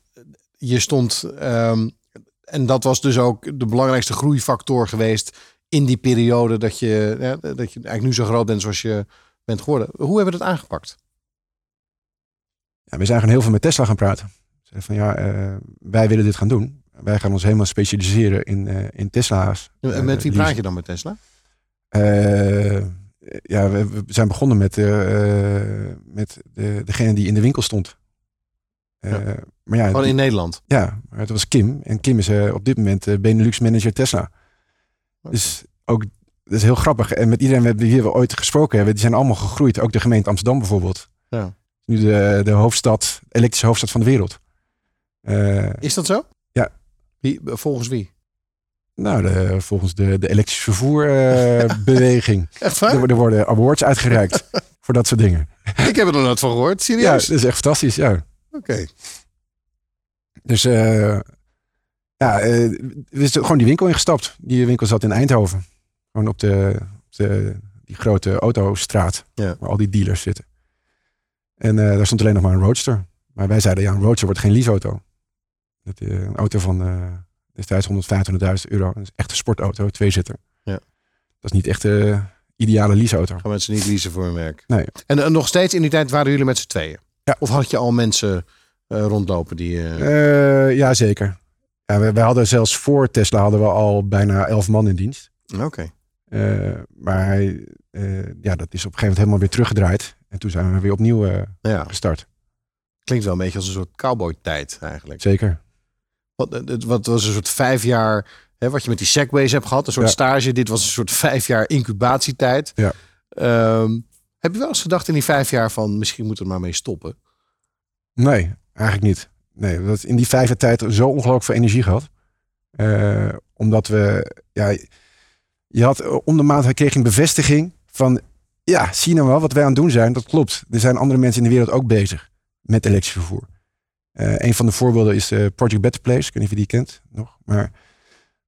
je stond... ehm, en dat was dus ook de belangrijkste groeifactor geweest in die periode dat je, ja, dat je eigenlijk nu zo groot bent zoals je bent geworden. Hoe hebben we dat aangepakt? Ja, we zijn gewoon heel veel met Tesla gaan praten. Zeiden van ja, eh, wij willen dit gaan doen. Wij gaan ons helemaal specialiseren in, eh, in Tesla's. En Eh, met wie praat je dan met Tesla? Ja, we, we zijn begonnen met, met de, degene die in de winkel stond. Ja. Maar ja, Gewoon in Nederland. ja, maar het was Kim. En Kim is op dit moment Benelux manager Tesla. Dus ook, dat is heel grappig. En met iedereen met wie we ooit gesproken hebben, die zijn allemaal gegroeid. Ook de gemeente Amsterdam bijvoorbeeld. Ja. Nu de, de hoofdstad, elektrische hoofdstad van de wereld. Eh, Is dat zo? Ja. Wie, volgens wie? nou, de, volgens de, de elektrische vervoerbeweging. Echt waar? er, er worden awards uitgereikt voor dat soort dingen. Ik heb er nog nooit van gehoord. Ja, Serieus? dat is echt fantastisch. Ja. Oké. Dus eh, ja, eh, we zijn gewoon die winkel ingestapt. Die winkel zat in Eindhoven. Gewoon op de, op de die grote autostraat. Ja. Waar al die dealers zitten. En eh, daar stond alleen nog maar een Roadster. Maar wij zeiden, ja, een Roadster wordt geen leaseauto. Dat, eh, een auto van eh destijds 125.000 euro. Dat is echt een sportauto, tweezitter. Ja. Dat is niet echt de ideale leaseauto. Gaan mensen niet leasen voor hun werk. Nee. En, nog steeds in die tijd waren jullie met z'n tweeën? Ja. Of had je al mensen rondlopen die... ja, zeker. Ja, we, we hadden zelfs voor Tesla hadden we al bijna elf man in dienst. Oké. Maar hij, eh, ja, dat is op een gegeven moment helemaal weer teruggedraaid. En toen zijn we weer opnieuw eh, Ja, gestart. klinkt wel een beetje als een soort cowboy-tijd eigenlijk. Zeker. Wat, wat was een soort vijf jaar... Hè, wat je met die segways hebt gehad. Een soort Ja. stage. Dit was een soort vijf jaar incubatietijd. Ja. Ehm, heb je wel eens gedacht in die vijf jaar van... misschien moeten we er maar mee stoppen? Nee, eigenlijk niet. Nee, we hebben in die vijf jaar tijd zo ongelooflijk veel energie gehad. Eh, omdat we, ja, je had eh, om de maand kreeg je een bevestiging van, ja, zie nou wel wat wij aan het doen zijn. Dat klopt. Er zijn andere mensen in de wereld ook bezig met elektrisch vervoer. Eh, een van de voorbeelden is eh, Project Better Place. Ik weet niet of je die kent nog. Maar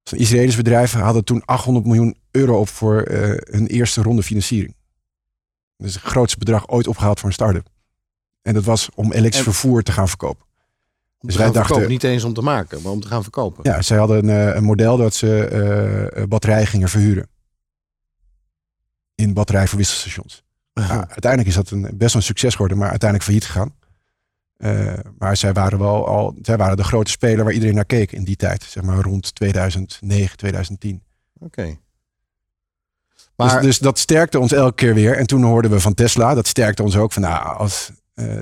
zo'n Israëlisch bedrijf hadden toen 800 miljoen euro op voor hun eerste ronde financiering. Dat is het grootste bedrag ooit opgehaald voor een start-up. En dat was om elektrisch En- vervoer te gaan verkopen. Dus wij dachten- verkopen. Niet eens om te maken, maar om te gaan verkopen. Ja, zij hadden een, eh, een model dat ze eh, batterijen gingen verhuren. In batterijverwisselstations. Ja, uiteindelijk is dat een, best wel een succes geworden, maar uiteindelijk failliet gegaan. Eh, maar zij waren wel al, zij waren de grote speler waar iedereen naar keek in die tijd. Zeg maar rond 2009, 2010. Oké. Dus, Maar dus dat sterkte ons elke keer weer. En toen hoorden we van Tesla, dat sterkte ons ook van nou, als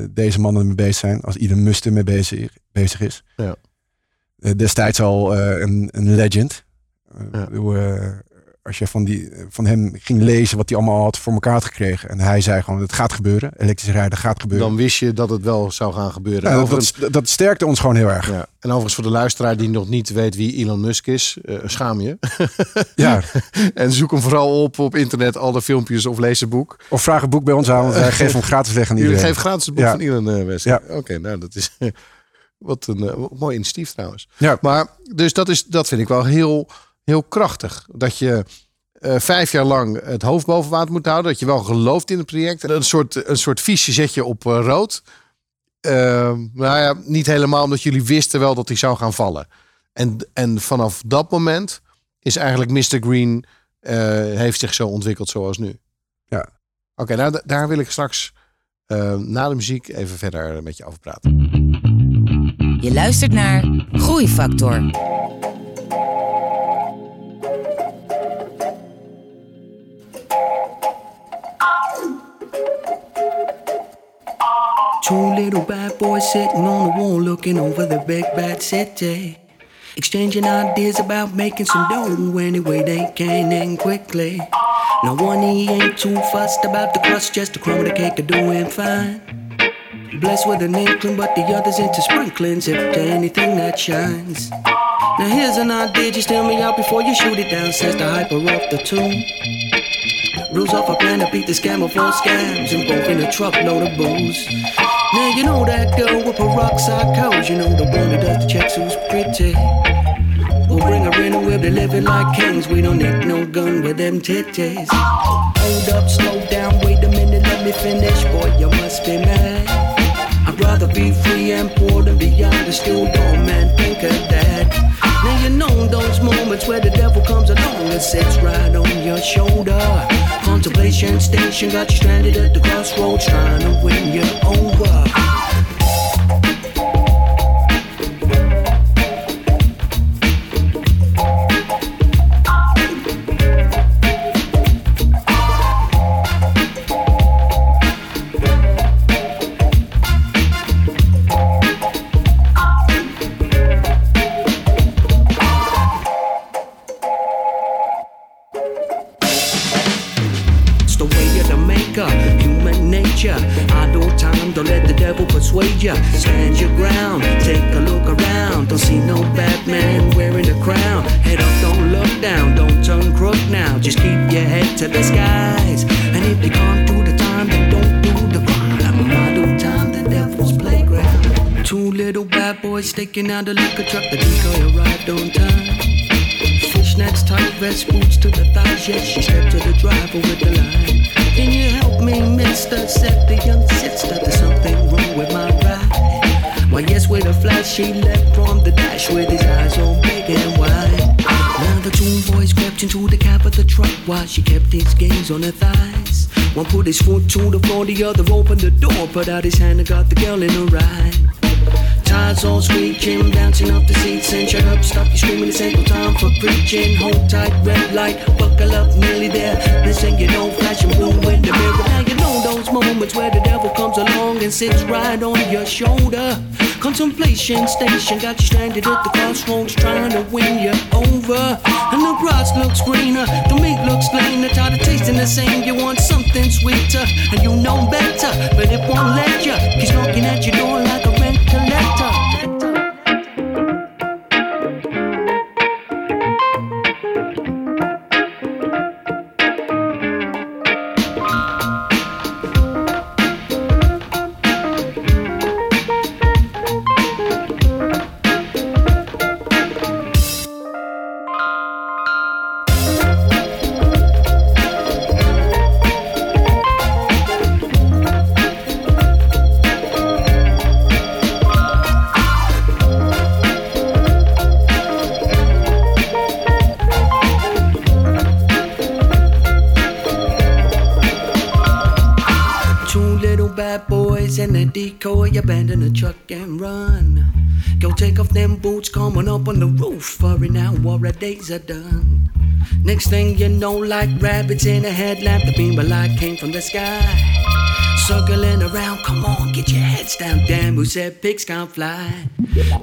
deze mannen ermee bezig zijn, als Elon Musk ermee bezig, bezig is. Ja. Eh, destijds al eh, een, een legend. Eh, Ja. als je van, die, van hem ging lezen wat hij allemaal had voor elkaar had gekregen. En hij zei gewoon, het gaat gebeuren. Elektrisch rijden gaat gebeuren. dan wist je dat het wel zou gaan gebeuren. Ja, dat, dat, dat sterkte ons gewoon heel erg. Ja. En overigens voor de luisteraar die nog niet weet wie Elon Musk is, schaam je. Ja. en zoek hem vooral op op internet, al de filmpjes of lees een boek. Of vraag een boek bij ons aan, want wij geven hem gratis weg aan Jullie iedereen. geven gratis het boek Ja. van Elon Musk. Ja. Oké, nou dat is wat een eh, mooi initiatief trouwens. Ja. Maar dus dat, is, dat vind ik wel heel, heel krachtig. Dat je eh, vijf jaar lang het hoofd boven water moet houden. Dat je wel gelooft in het project. En een soort, een soort fiche zet je op eh, rood. Ehm, nou ja, niet helemaal, omdat jullie wisten wel dat hij zou gaan vallen. En, en vanaf dat moment is eigenlijk Mr. Green heeft zich zo ontwikkeld zoals nu. Ja. Oké, nou, da- daar wil ik straks na de muziek even verder met je over praten. Je luistert naar Groeifactor. Two little bad boys sitting on the wall looking over the big bad city. Exchanging ideas about making some dough any way they can and quickly. Now one he ain't too fussed about the crust, just a crumb of the cake are doing fine. Blessed with an inkling, but the others into sprinklings if to anything that shines. Now here's an idea, just tell me out before you shoot it down, says the hyper off the tune. Rules off a plan to beat the scammer for scams and both in a truckload of booze. Now you know that girl with peroxide codes, you know the one who does the checks who's pretty. We'll bring her in and we'll be living like kings. We don't need no gun with them titties. Hold up, slow down, wait a minute, let me finish. Boy, you must be mad. Rather be free and poor than be understood. Oh man, think of that. Now you know those moments where the devil comes along and sits right on your shoulder. Contemplation station got you stranded at the crossroads, trying to win you over. To the skies. And if you can't do the time, then don't do the crime. My Idle time, the devil's playground. Two little bad boys sticking out the liquor truck. The decoy arrived on time. Fishnets, tight vest, boots to the thighs. Yes, she stepped to the driver with the line. Can you help me, mister? Said the young sister, there's something wrong with my ride. Why, yes, with a flash, she left from the dash with his eyes all big and wide. The two boys crept into the cab of the truck while she kept his gaze on her thighs. One put his foot to the floor, the other opened the door, put out his hand and got the girl in a ride. Tires all screeching, bouncing off the seats and shut up, stop you screaming, it's ain't no time for preaching. Hold tight, red light, buckle up, nearly there. Listen, you know, flashing blue in the mirror. Now you know those moments where the devil comes along and sits right on your shoulder. Contemplation station got you stranded at the crossroads, trying to win you over. And the grass looks greener, the meat looks leaner, tired of tasting the same. You want something sweeter, and you know better, but it won't let you. He's knocking at your door like a rent collector. Days are done. Next thing you know, like rabbits in a headlamp, the beam of light came from the sky. Circling around, come on, get your heads down. Damn, who said pigs can't fly?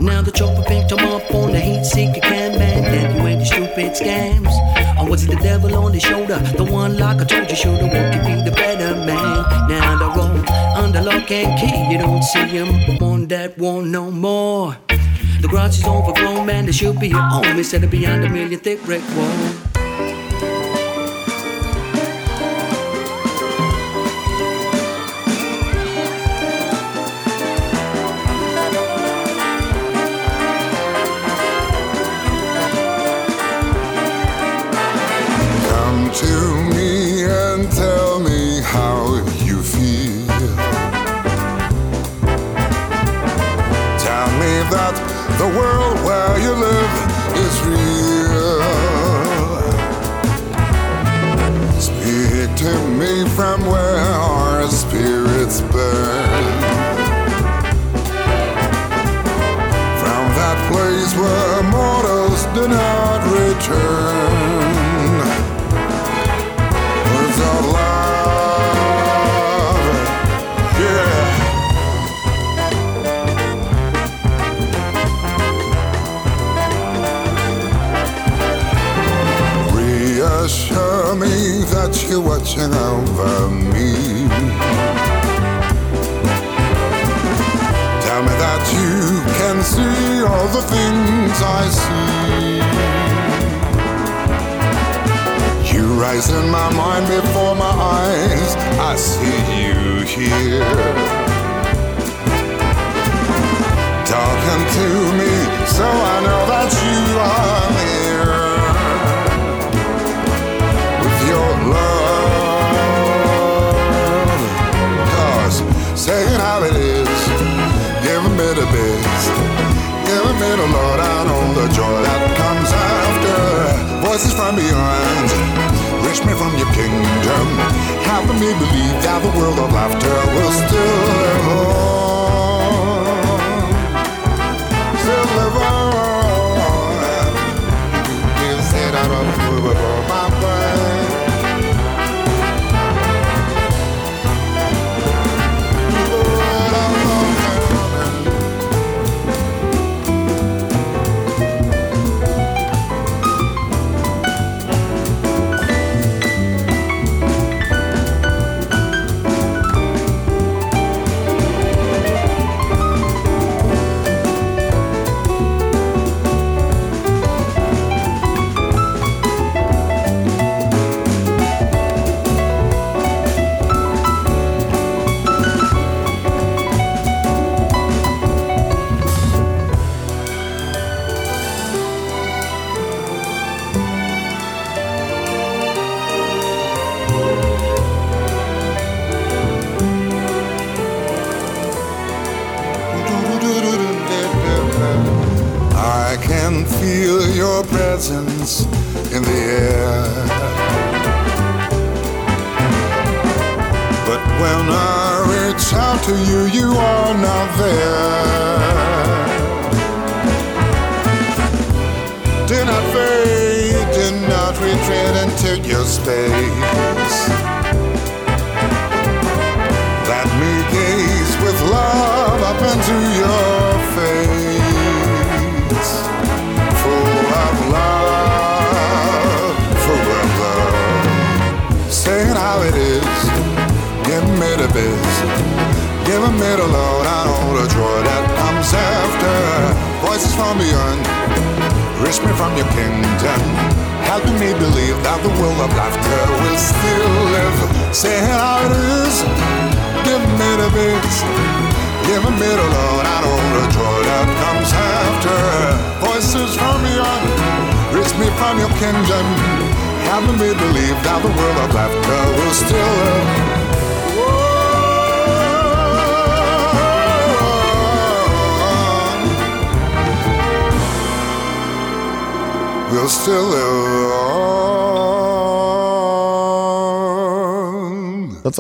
Now the chopper picked him up on the heat seeker can man. Damn, you ain't the stupid scams. Or was it the devil on the shoulder? The one like I told you shoulda won't you be the better man? Now they're all under lock and key. You don't see him on that one no more. The grass is overgrown, man. There should be a home instead of behind a million thick brick wall. The things I see. You rise in my mind before my eyes. I see you here. Talking to me, so I know that you are me the lowdown on the joy that comes after. Voices from beyond, reach me from your kingdom, helping me believe that the world of laughter will still live on. Still live on. You say that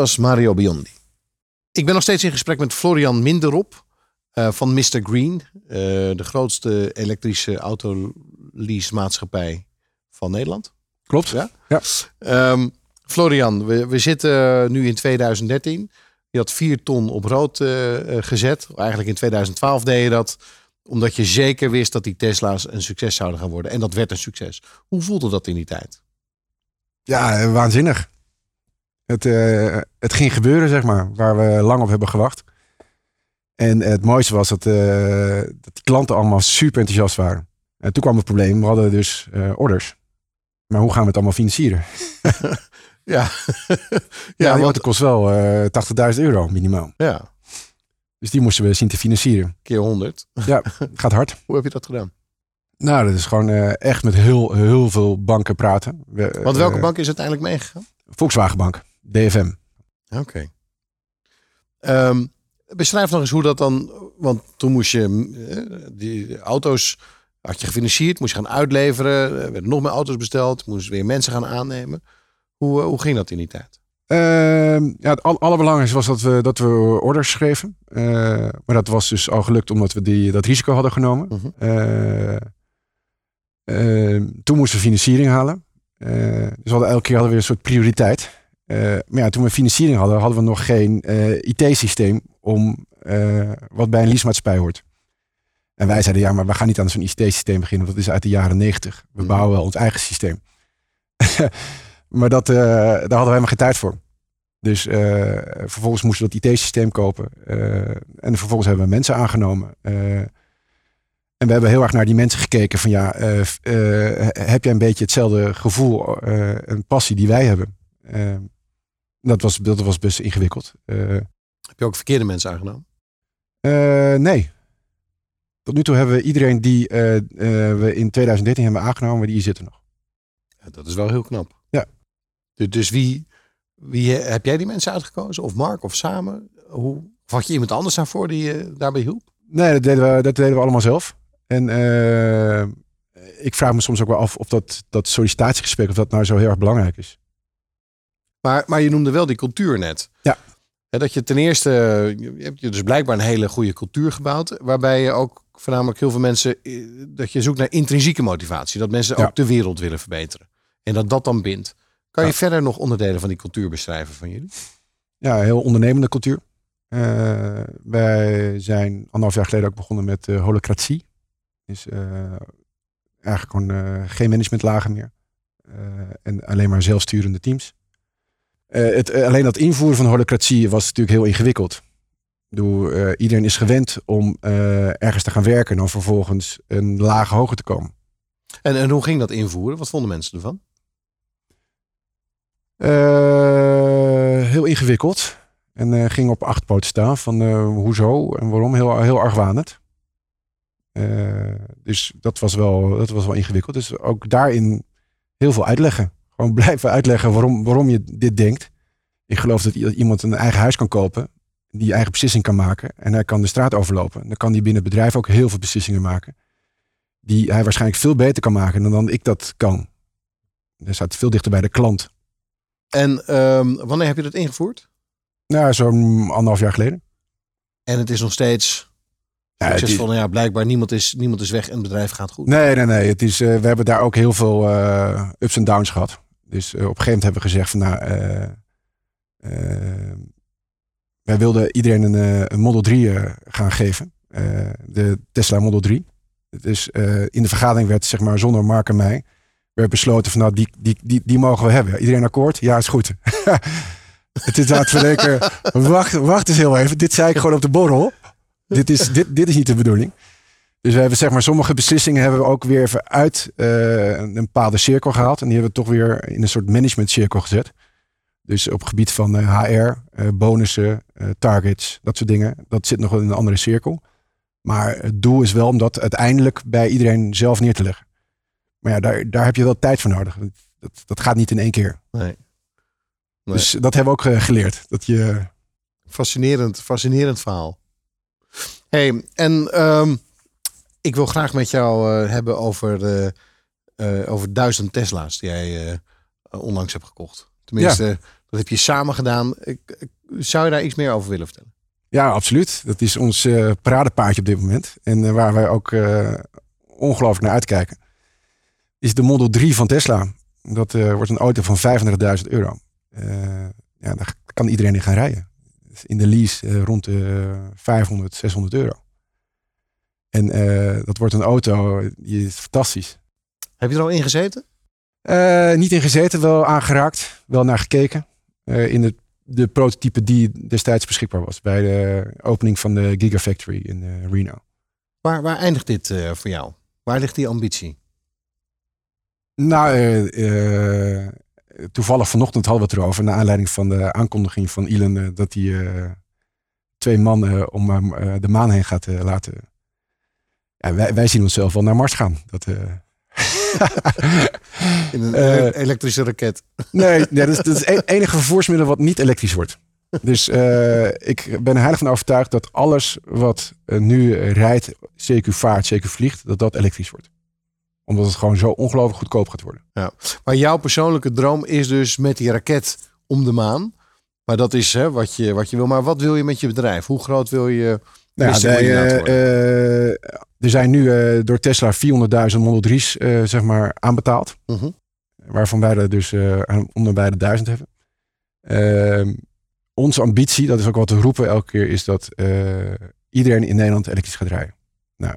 was Mario Biondi. Ik ben nog steeds in gesprek met Florian Minderop eh, van Mr. Green. eh, de grootste elektrische autoleasemaatschappij van Nederland. Klopt. Ja? Ja. Ehm, Florian, we, we zitten nu in 2013. Je had vier ton op rood eh, gezet. Eigenlijk in 2012 deed je dat omdat je zeker wist dat die Tesla's een succes zouden gaan worden. En dat werd een succes. Hoe voelde dat in die tijd? Ja, waanzinnig. Het, eh, het ging gebeuren, zeg maar, waar we lang op hebben gewacht. En het mooiste was dat, eh, dat die klanten allemaal super enthousiast waren. En toen kwam het probleem, we hadden dus eh, orders. Maar hoe gaan we het allemaal financieren? Ja, Ja, die want- auto kost wel eh 80.000 euro minimaal. ja Dus die moesten we zien te financieren. keer 100. Ja, gaat hard. Hoe heb je dat gedaan? Nou, dat is gewoon echt met heel, heel veel banken praten. We, Want welke bank is uiteindelijk meegegaan? Volkswagen Bank, DFM. Oké. Ehm, beschrijf nog eens hoe dat dan. Want toen moest je eh, die auto's had je gefinancierd, moest je gaan uitleveren, er werden nog meer auto's besteld, moest weer mensen gaan aannemen. Hoe, eh, hoe ging dat in die tijd? Ehm, ja, het al- allerbelangrijkste was dat we, dat we orders schreven. Eh, maar dat was dus al gelukt omdat we die, dat risico hadden genomen. Mhm. Eh, Eh, toen moesten we financiering halen. Dus we hadden elke keer hadden we weer een soort prioriteit. Eh, maar ja, toen we financiering hadden, hadden we nog geen eh, IT-systeem om eh, wat bij een leasemaatschappij hoort. En wij zeiden, ja, maar we gaan niet aan zo'n IT-systeem beginnen, want dat is uit de jaren negentig. We bouwen wel ons eigen systeem. maar dat, daar hadden we helemaal geen tijd voor. Dus vervolgens moesten we dat IT-systeem kopen. En vervolgens hebben we mensen aangenomen. En we hebben heel erg naar die mensen gekeken van ja, heb jij een beetje hetzelfde gevoel en passie die wij hebben? Dat, was, dat was best ingewikkeld. Eh, Heb je ook verkeerde mensen aangenomen? eh, nee. Tot nu toe hebben we iedereen die eh, we in 2013 hebben aangenomen, die zitten nog. Ja, dat is wel heel knap. Ja. Dus, dus wie, wie heb jij die mensen uitgekozen? Of Mark of samen? Hoe, of had je iemand anders daarvoor die je daarbij hielp? Nee, dat deden we, dat deden we allemaal zelf. En ik vraag me soms ook wel af of dat, dat sollicitatiegesprek, of dat nou zo heel erg belangrijk is. Maar, maar je noemde wel die cultuur net. Ja. Dat je ten eerste, je hebt je dus blijkbaar een hele goede cultuur gebouwd. Waarbij je ook voornamelijk heel veel mensen, eh, dat je zoekt naar intrinsieke motivatie. Dat mensen Ja. ook de wereld willen verbeteren. En dat dat dan bindt. Kan je Ja. verder nog onderdelen van die cultuur beschrijven van jullie? Ja, heel ondernemende cultuur. Eh, wij zijn anderhalf jaar geleden ook begonnen met eh holocratie. Dus eigenlijk gewoon geen managementlagen meer. En alleen maar zelfsturende teams. Eh, het, eh, alleen dat invoeren van holocratie was natuurlijk heel ingewikkeld. Eh, iedereen is gewend om ergens te gaan werken en dan vervolgens een laag hoger te komen. En, en hoe ging dat invoeren? Wat vonden mensen ervan? Heel ingewikkeld. En ging op acht poten staan van hoezo en waarom. Heel, heel argwanend. Dus dat was, wel, dat was wel ingewikkeld. Dus ook daarin heel veel uitleggen. Gewoon blijven uitleggen waarom, waarom je dit denkt. Ik geloof dat iemand een eigen huis kan kopen. Die eigen beslissing kan maken. En hij kan de straat overlopen. Dan kan hij binnen het bedrijf ook heel veel beslissingen maken. Die hij waarschijnlijk veel beter kan maken dan, dan ik dat kan. Hij staat veel dichter bij de klant. En ehm, wanneer heb je dat ingevoerd? Nou, zo'n anderhalf jaar geleden. En het is nog steeds Ja, het is- succesvol. Nou ja, blijkbaar niemand is, niemand is weg en het bedrijf gaat goed. Nee, nee, nee. Het is, eh, we hebben daar ook heel veel eh, ups en downs gehad. Dus eh, op een gegeven moment hebben we gezegd van nou, eh, eh, wij wilden iedereen een, een Model 3 eh, gaan geven. De Tesla Model 3. Dus in de vergadering werd zeg maar zonder Mark en mij werd besloten van nou die, die, die, die mogen we hebben. Iedereen akkoord? Ja, is goed. Het is het verdenken. Wacht, wacht eens heel even. Dit zei ik gewoon op de borrel. Dit is, dit, dit is niet de bedoeling. Dus we hebben zeg maar sommige beslissingen hebben we ook weer even uit eh, een bepaalde cirkel gehaald. En die hebben we toch weer in een soort management cirkel gezet. Dus op het gebied van eh, HR, eh, bonussen, eh, targets, dat soort dingen. Dat zit nog wel in een andere cirkel. Maar het doel is wel om dat uiteindelijk bij iedereen zelf neer te leggen. Maar ja, daar, daar heb je wel tijd voor nodig. Dat, dat gaat niet in één keer. Nee. Nee. Dus dat hebben we ook geleerd. Dat je, Fascinerend, fascinerend verhaal. hey, en ehm, ik wil graag met jou eh, hebben over, de, eh, over duizend Tesla's die jij eh, onlangs hebt gekocht. Tenminste, dat heb je samen gedaan. Ik, ik- zou je daar iets meer over willen vertellen? Ja, absoluut. Dat is ons eh paradepaardje op dit moment. En eh, waar wij ook eh, ongelooflijk naar uitkijken. Is de Model 3 van Tesla. Dat eh, wordt een auto van 35.000 euro. Eh, ja, daar kan iedereen in gaan rijden. In de lease eh, rond de 500, 600 euro. En eh, dat wordt een auto, die is fantastisch. Heb je er al in gezeten? Eh, niet in gezeten, wel aangeraakt, wel naar gekeken. Eh, in de, de prototype die destijds beschikbaar was bij de opening van de Gigafactory in Reno. Waar, waar eindigt dit voor jou? Waar ligt die ambitie? Nou, toevallig vanochtend hadden we het erover, naar aanleiding van de aankondiging van Elon dat hij twee mannen om de maan heen gaat laten. Ja, wij, wij zien onszelf wel naar Mars gaan. Dat, eh, In een Eh, ele- elektrische raket. Nee, nee dat is dat is het enige vervoersmiddel wat niet elektrisch wordt. Dus eh, ik ben heilig van overtuigd dat alles wat nu rijdt, CQ vaart, CQ vliegt, dat dat elektrisch wordt. Omdat het gewoon zo ongelooflijk goedkoop gaat worden. Ja. Maar jouw persoonlijke droom is dus met die raket om de maan. Maar dat is hè, wat, je, wat je wil. Maar wat wil je met je bedrijf? Hoe groot wil je, Nou ja, wij, er zijn nu eh, door Tesla 400.000 Model 3's eh, zeg maar aanbetaald. Mhm. Waarvan wij er dus onder bij de 1000 hebben. Ehm, onze ambitie, dat is ook wat we roepen elke keer, is dat iedereen in Nederland elektrisch gaat rijden. Nou,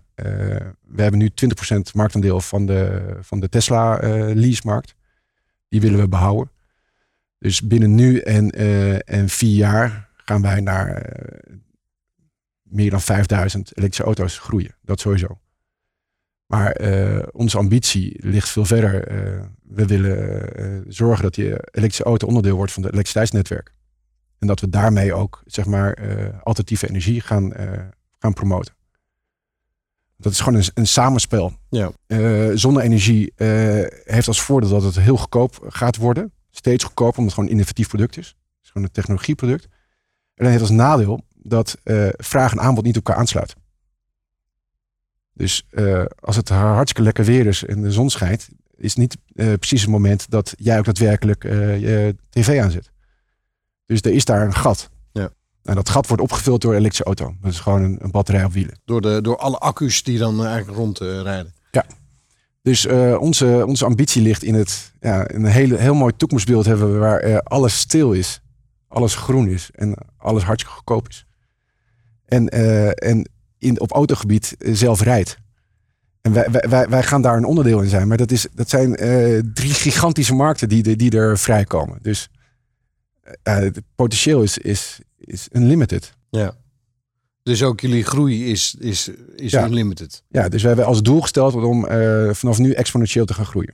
we hebben nu 20% marktaandeel van de, van de Tesla leasemarkt. Die willen we behouden. Dus binnen nu en, en vier jaar gaan wij naar meer dan 5000 elektrische auto's groeien. Dat sowieso. Maar eh, onze ambitie ligt veel verder. Eh, we willen eh, zorgen dat die elektrische auto onderdeel wordt van het elektriciteitsnetwerk. En dat we daarmee ook zeg maar, alternatieve energie gaan, gaan promoten. Dat is gewoon een, een samenspel. Ja. Zonne-energie heeft als voordeel dat het heel goedkoop gaat worden. Steeds goedkoper, omdat het gewoon een innovatief product is. Het is gewoon een technologieproduct. En dat heeft als nadeel dat eh, vraag en aanbod niet op elkaar aansluiten. Dus eh, als het hartstikke lekker weer is en de zon schijnt, is niet eh, precies het moment dat jij ook daadwerkelijk je tv aanzet. Dus er is daar een gat. Ja. En dat gat wordt opgevuld door een elektrische auto. Dat is gewoon een, een batterij op wielen. Door, de, door alle accu's die dan eigenlijk rondrijden. Dus eh, onze, onze ambitie ligt in het ja, een hele, heel mooi toekomstbeeld hebben we waar alles stil is, alles groen is en alles hartstikke goedkoop is. En, eh, en in, op autogebied eh, zelf rijdt. En wij, wij, wij, gaan daar een onderdeel in zijn. Maar dat, is, dat zijn eh, drie gigantische markten die, die er vrijkomen. Dus het potentieel is, is, is unlimited. Ja. Dus ook jullie groei is, is, is Ja. unlimited. Ja, dus we hebben als doel gesteld om vanaf nu exponentieel te gaan groeien.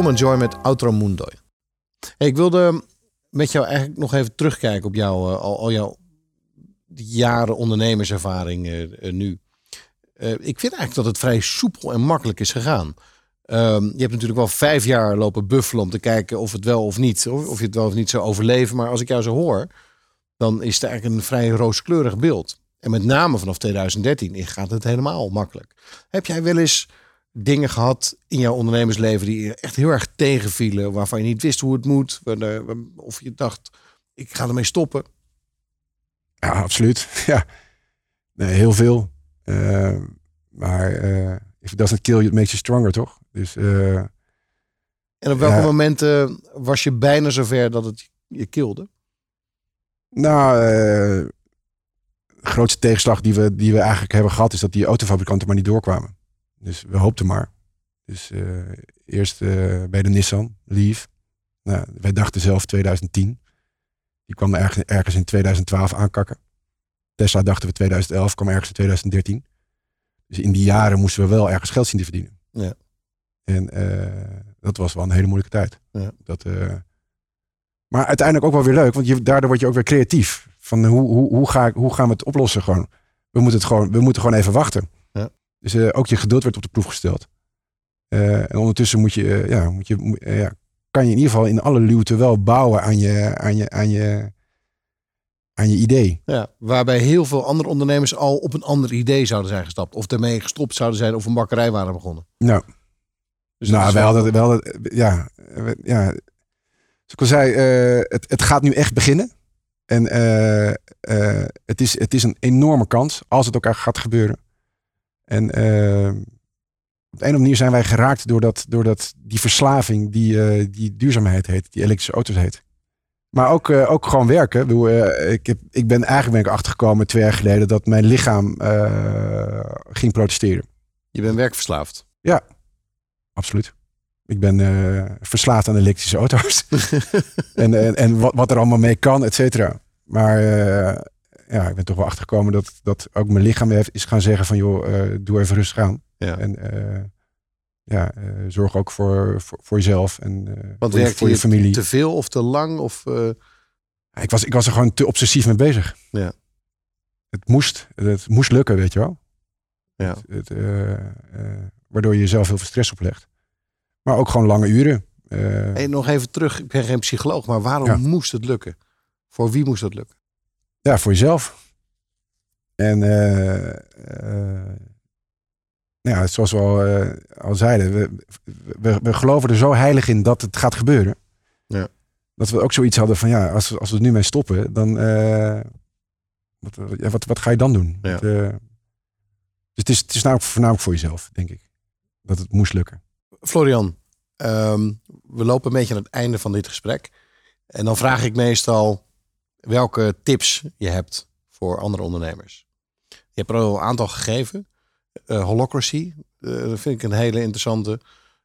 Tom en Joy met Outro Mundo. Hey, ik wilde met jou eigenlijk nog even terugkijken op jouw, eh, al, al jouw jaren ondernemerservaring eh, nu. Ik vind eigenlijk dat het vrij soepel en makkelijk is gegaan. Ehm, je hebt natuurlijk wel vijf jaar lopen buffelen om te kijken of het wel of niet, of, of je het wel of niet zou overleven. Maar als ik jou zo hoor, dan is het eigenlijk een vrij rooskleurig beeld. En met name vanaf 2013 gaat het helemaal makkelijk. Heb jij wel eens dingen gehad in jouw ondernemersleven die je echt heel erg tegenvielen, waarvan je niet wist hoe het moet, of je dacht, ik ga ermee stoppen? Ja, absoluut. Ja. Nee, heel veel. Eh, maar eh if it doesn't kill you, it makes you stronger, toch? Dus eh, En op welke momenten was je bijna zover dat het je kilde? nou, de grootste tegenslag die we, die we eigenlijk hebben gehad... is dat die autofabrikanten maar niet doorkwamen. Dus we hoopten maar. Dus eh, eerst eh, bij de Nissan, Leaf. Nou, wij dachten zelf 2010. Die kwam ergens, ergens in 2012 aankakken. Tesla dachten we 2011, kwam ergens in 2013. Dus in die jaren moesten we wel ergens geld zien te verdienen. Ja. En eh, dat was wel een hele moeilijke tijd. Ja. Dat, maar uiteindelijk ook wel weer leuk, want je, daardoor word je ook weer creatief. Van hoe, hoe, hoe, ga ik, hoe gaan we het oplossen gewoon? We moeten, het gewoon, we moeten gewoon even wachten. Dus eh, ook je geduld werd op de proef gesteld. Eh, en ondertussen moet je, eh, ja, moet je, ja, kan je in ieder geval in alle luwte wel bouwen aan je, aan je, aan je, aan je idee. Ja, waarbij heel veel andere ondernemers al op een ander idee zouden zijn gestapt. Of ermee gestopt zouden zijn of een bakkerij waren begonnen. Nou, Dus dat nou is we wel- hadden wel, dat- ja, ja. Zoals ik al zei, het, het gaat nu echt beginnen. En het, is, het is een enorme kans als het ook echt gaat gebeuren. En eh, op de een of andere manier zijn wij geraakt door, dat, door dat, die verslaving die, eh, die duurzaamheid heet, die elektrische auto's heet. Maar ook, eh, ook gewoon werken. Ik, bedoel, ik, heb, ik ben eigenlijk ben ik achtergekomen twee jaar geleden dat mijn lichaam ging protesteren. Je bent werkverslaafd. Absoluut. Ik ben verslaafd aan elektrische auto's. en en, en wat, wat er allemaal mee kan, et cetera. Maar ja, ik ben toch wel achtergekomen dat, dat ook mijn lichaam heeft, is gaan zeggen van joh, eh, doe even rustig aan. Ja. En eh, ja, eh, zorg ook voor, voor, voor jezelf en Want voor, je, werkte voor je je familie. te veel of te lang? Of, Ik, was, ik was er gewoon te obsessief mee bezig. Ja. Het moest, het moest lukken, weet je wel. Ja. Het, het, waardoor je jezelf heel veel stress oplegt. Maar ook gewoon lange uren. Hey, nog even terug, ik ben geen psycholoog, maar waarom Ja. moest het lukken? Voor wie moest het lukken? Ja, voor jezelf. En eh, eh, ja, zoals we al, eh, al zeiden, we, we, we geloven er zo heilig in dat het gaat gebeuren. Ja. Dat we ook zoiets hadden van ja, als, we- als we er nu mee stoppen, dan eh, wat, wat, wat ga je dan doen? Ja. Het, dus het is, het is namelijk voornamelijk voor jezelf, denk ik. Dat het moest lukken. Florian, ehm, we lopen een beetje aan het einde van dit gesprek. En dan vraag ik meestal welke tips je hebt voor andere ondernemers. Je hebt er al een aantal gegeven. Eh, holocracy, eh, dat vind ik een hele interessante.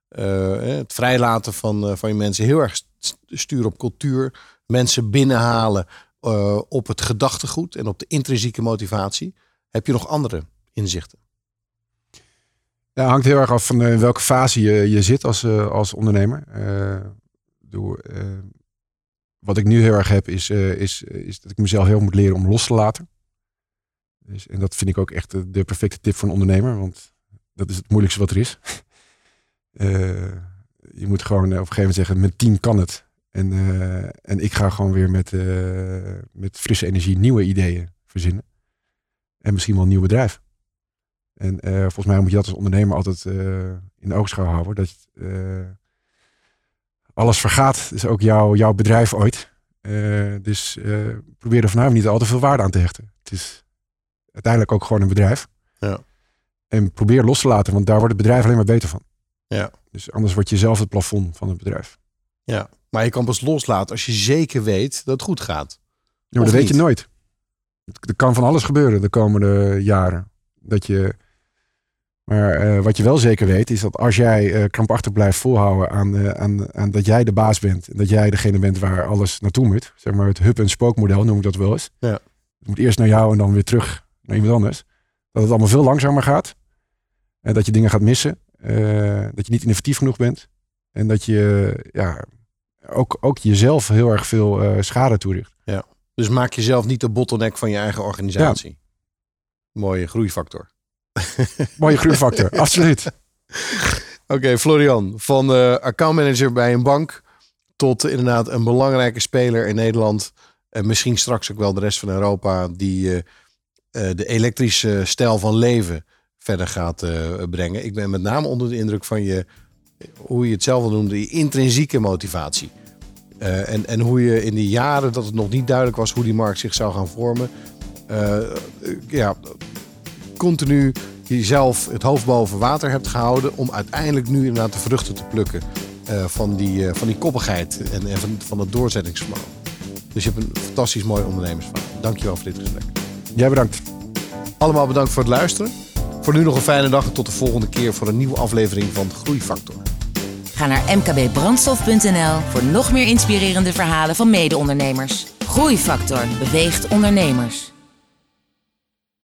Eh, het vrijlaten van, van je mensen. Heel erg st- sturen op cultuur. Mensen binnenhalen op het gedachtegoed en op de intrinsieke motivatie. Heb je nog andere inzichten? Ja, het hangt heel erg af van in welke fase je, je zit als, als ondernemer. Eh, wat ik nu heel erg heb, is, eh, is, is dat ik mezelf heel moet leren om los te laten. Dus, en dat vind ik ook echt de, perfecte tip voor een ondernemer, want dat is het moeilijkste wat er is. Eh, je moet gewoon eh, op een gegeven moment zeggen, mijn team kan het. En, eh, en ik ga gewoon weer met, eh, met frisse energie nieuwe ideeën verzinnen. En misschien wel een nieuw bedrijf. En eh, volgens mij moet je dat als ondernemer altijd eh, in oogschouw houden. Dat eh, alles vergaat, is ook jouw, jouw bedrijf ooit. Eh, dus eh, probeer er vanavond niet al te veel waarde aan te hechten. Het is uiteindelijk ook gewoon een bedrijf. Ja. En probeer los te laten, want daar wordt het bedrijf alleen maar beter van. Ja. Dus anders word je zelf het plafond van het bedrijf. Ja, maar je kan pas loslaten als je zeker weet dat het goed gaat. Ja, maar dat weet je nooit. Er kan van alles gebeuren de komende jaren. Dat je, maar eh, wat je wel zeker weet, is dat als jij eh, krampachtig blijft volhouden aan, aan, aan dat jij de baas bent. En dat jij degene bent waar alles naartoe moet. Zeg maar het hub- en spookmodel noem ik dat wel eens. Ja. Het moet eerst naar jou en dan weer terug naar iemand anders. Dat het allemaal veel langzamer gaat. En dat je dingen gaat missen. eh, dat je niet innovatief genoeg bent. En dat je ja, ook, ook jezelf heel erg veel schade toericht. Dus maak jezelf niet de bottleneck van je eigen organisatie. Mooie groeifactor. Mooie groeifactor, absoluut. Oké, Florian, van eh accountmanager bij een bank tot inderdaad een belangrijke speler in Nederland. En misschien straks ook wel de rest van Europa, die eh, de elektrische stijl van leven verder gaat brengen. Ik ben met name onder de indruk van je, hoe je het zelf al noemde, je intrinsieke motivatie. En, en hoe je in die jaren dat het nog niet duidelijk was hoe die markt zich zou gaan vormen, ja, continu jezelf het hoofd boven water hebt gehouden om uiteindelijk nu inderdaad de vruchten te plukken eh, van, die, eh, van die koppigheid en, en van, van het doorzettingsvermogen. Dus je hebt een fantastisch mooi ondernemersverhaal. Dankjewel voor dit gesprek. Jij bedankt. Allemaal bedankt voor het luisteren. Voor nu nog een fijne dag en tot de volgende keer voor een nieuwe aflevering van Groeifactor. Ga naar mkbbrandstof.nl voor nog meer inspirerende verhalen van mede-ondernemers. Groeifactor beweegt ondernemers.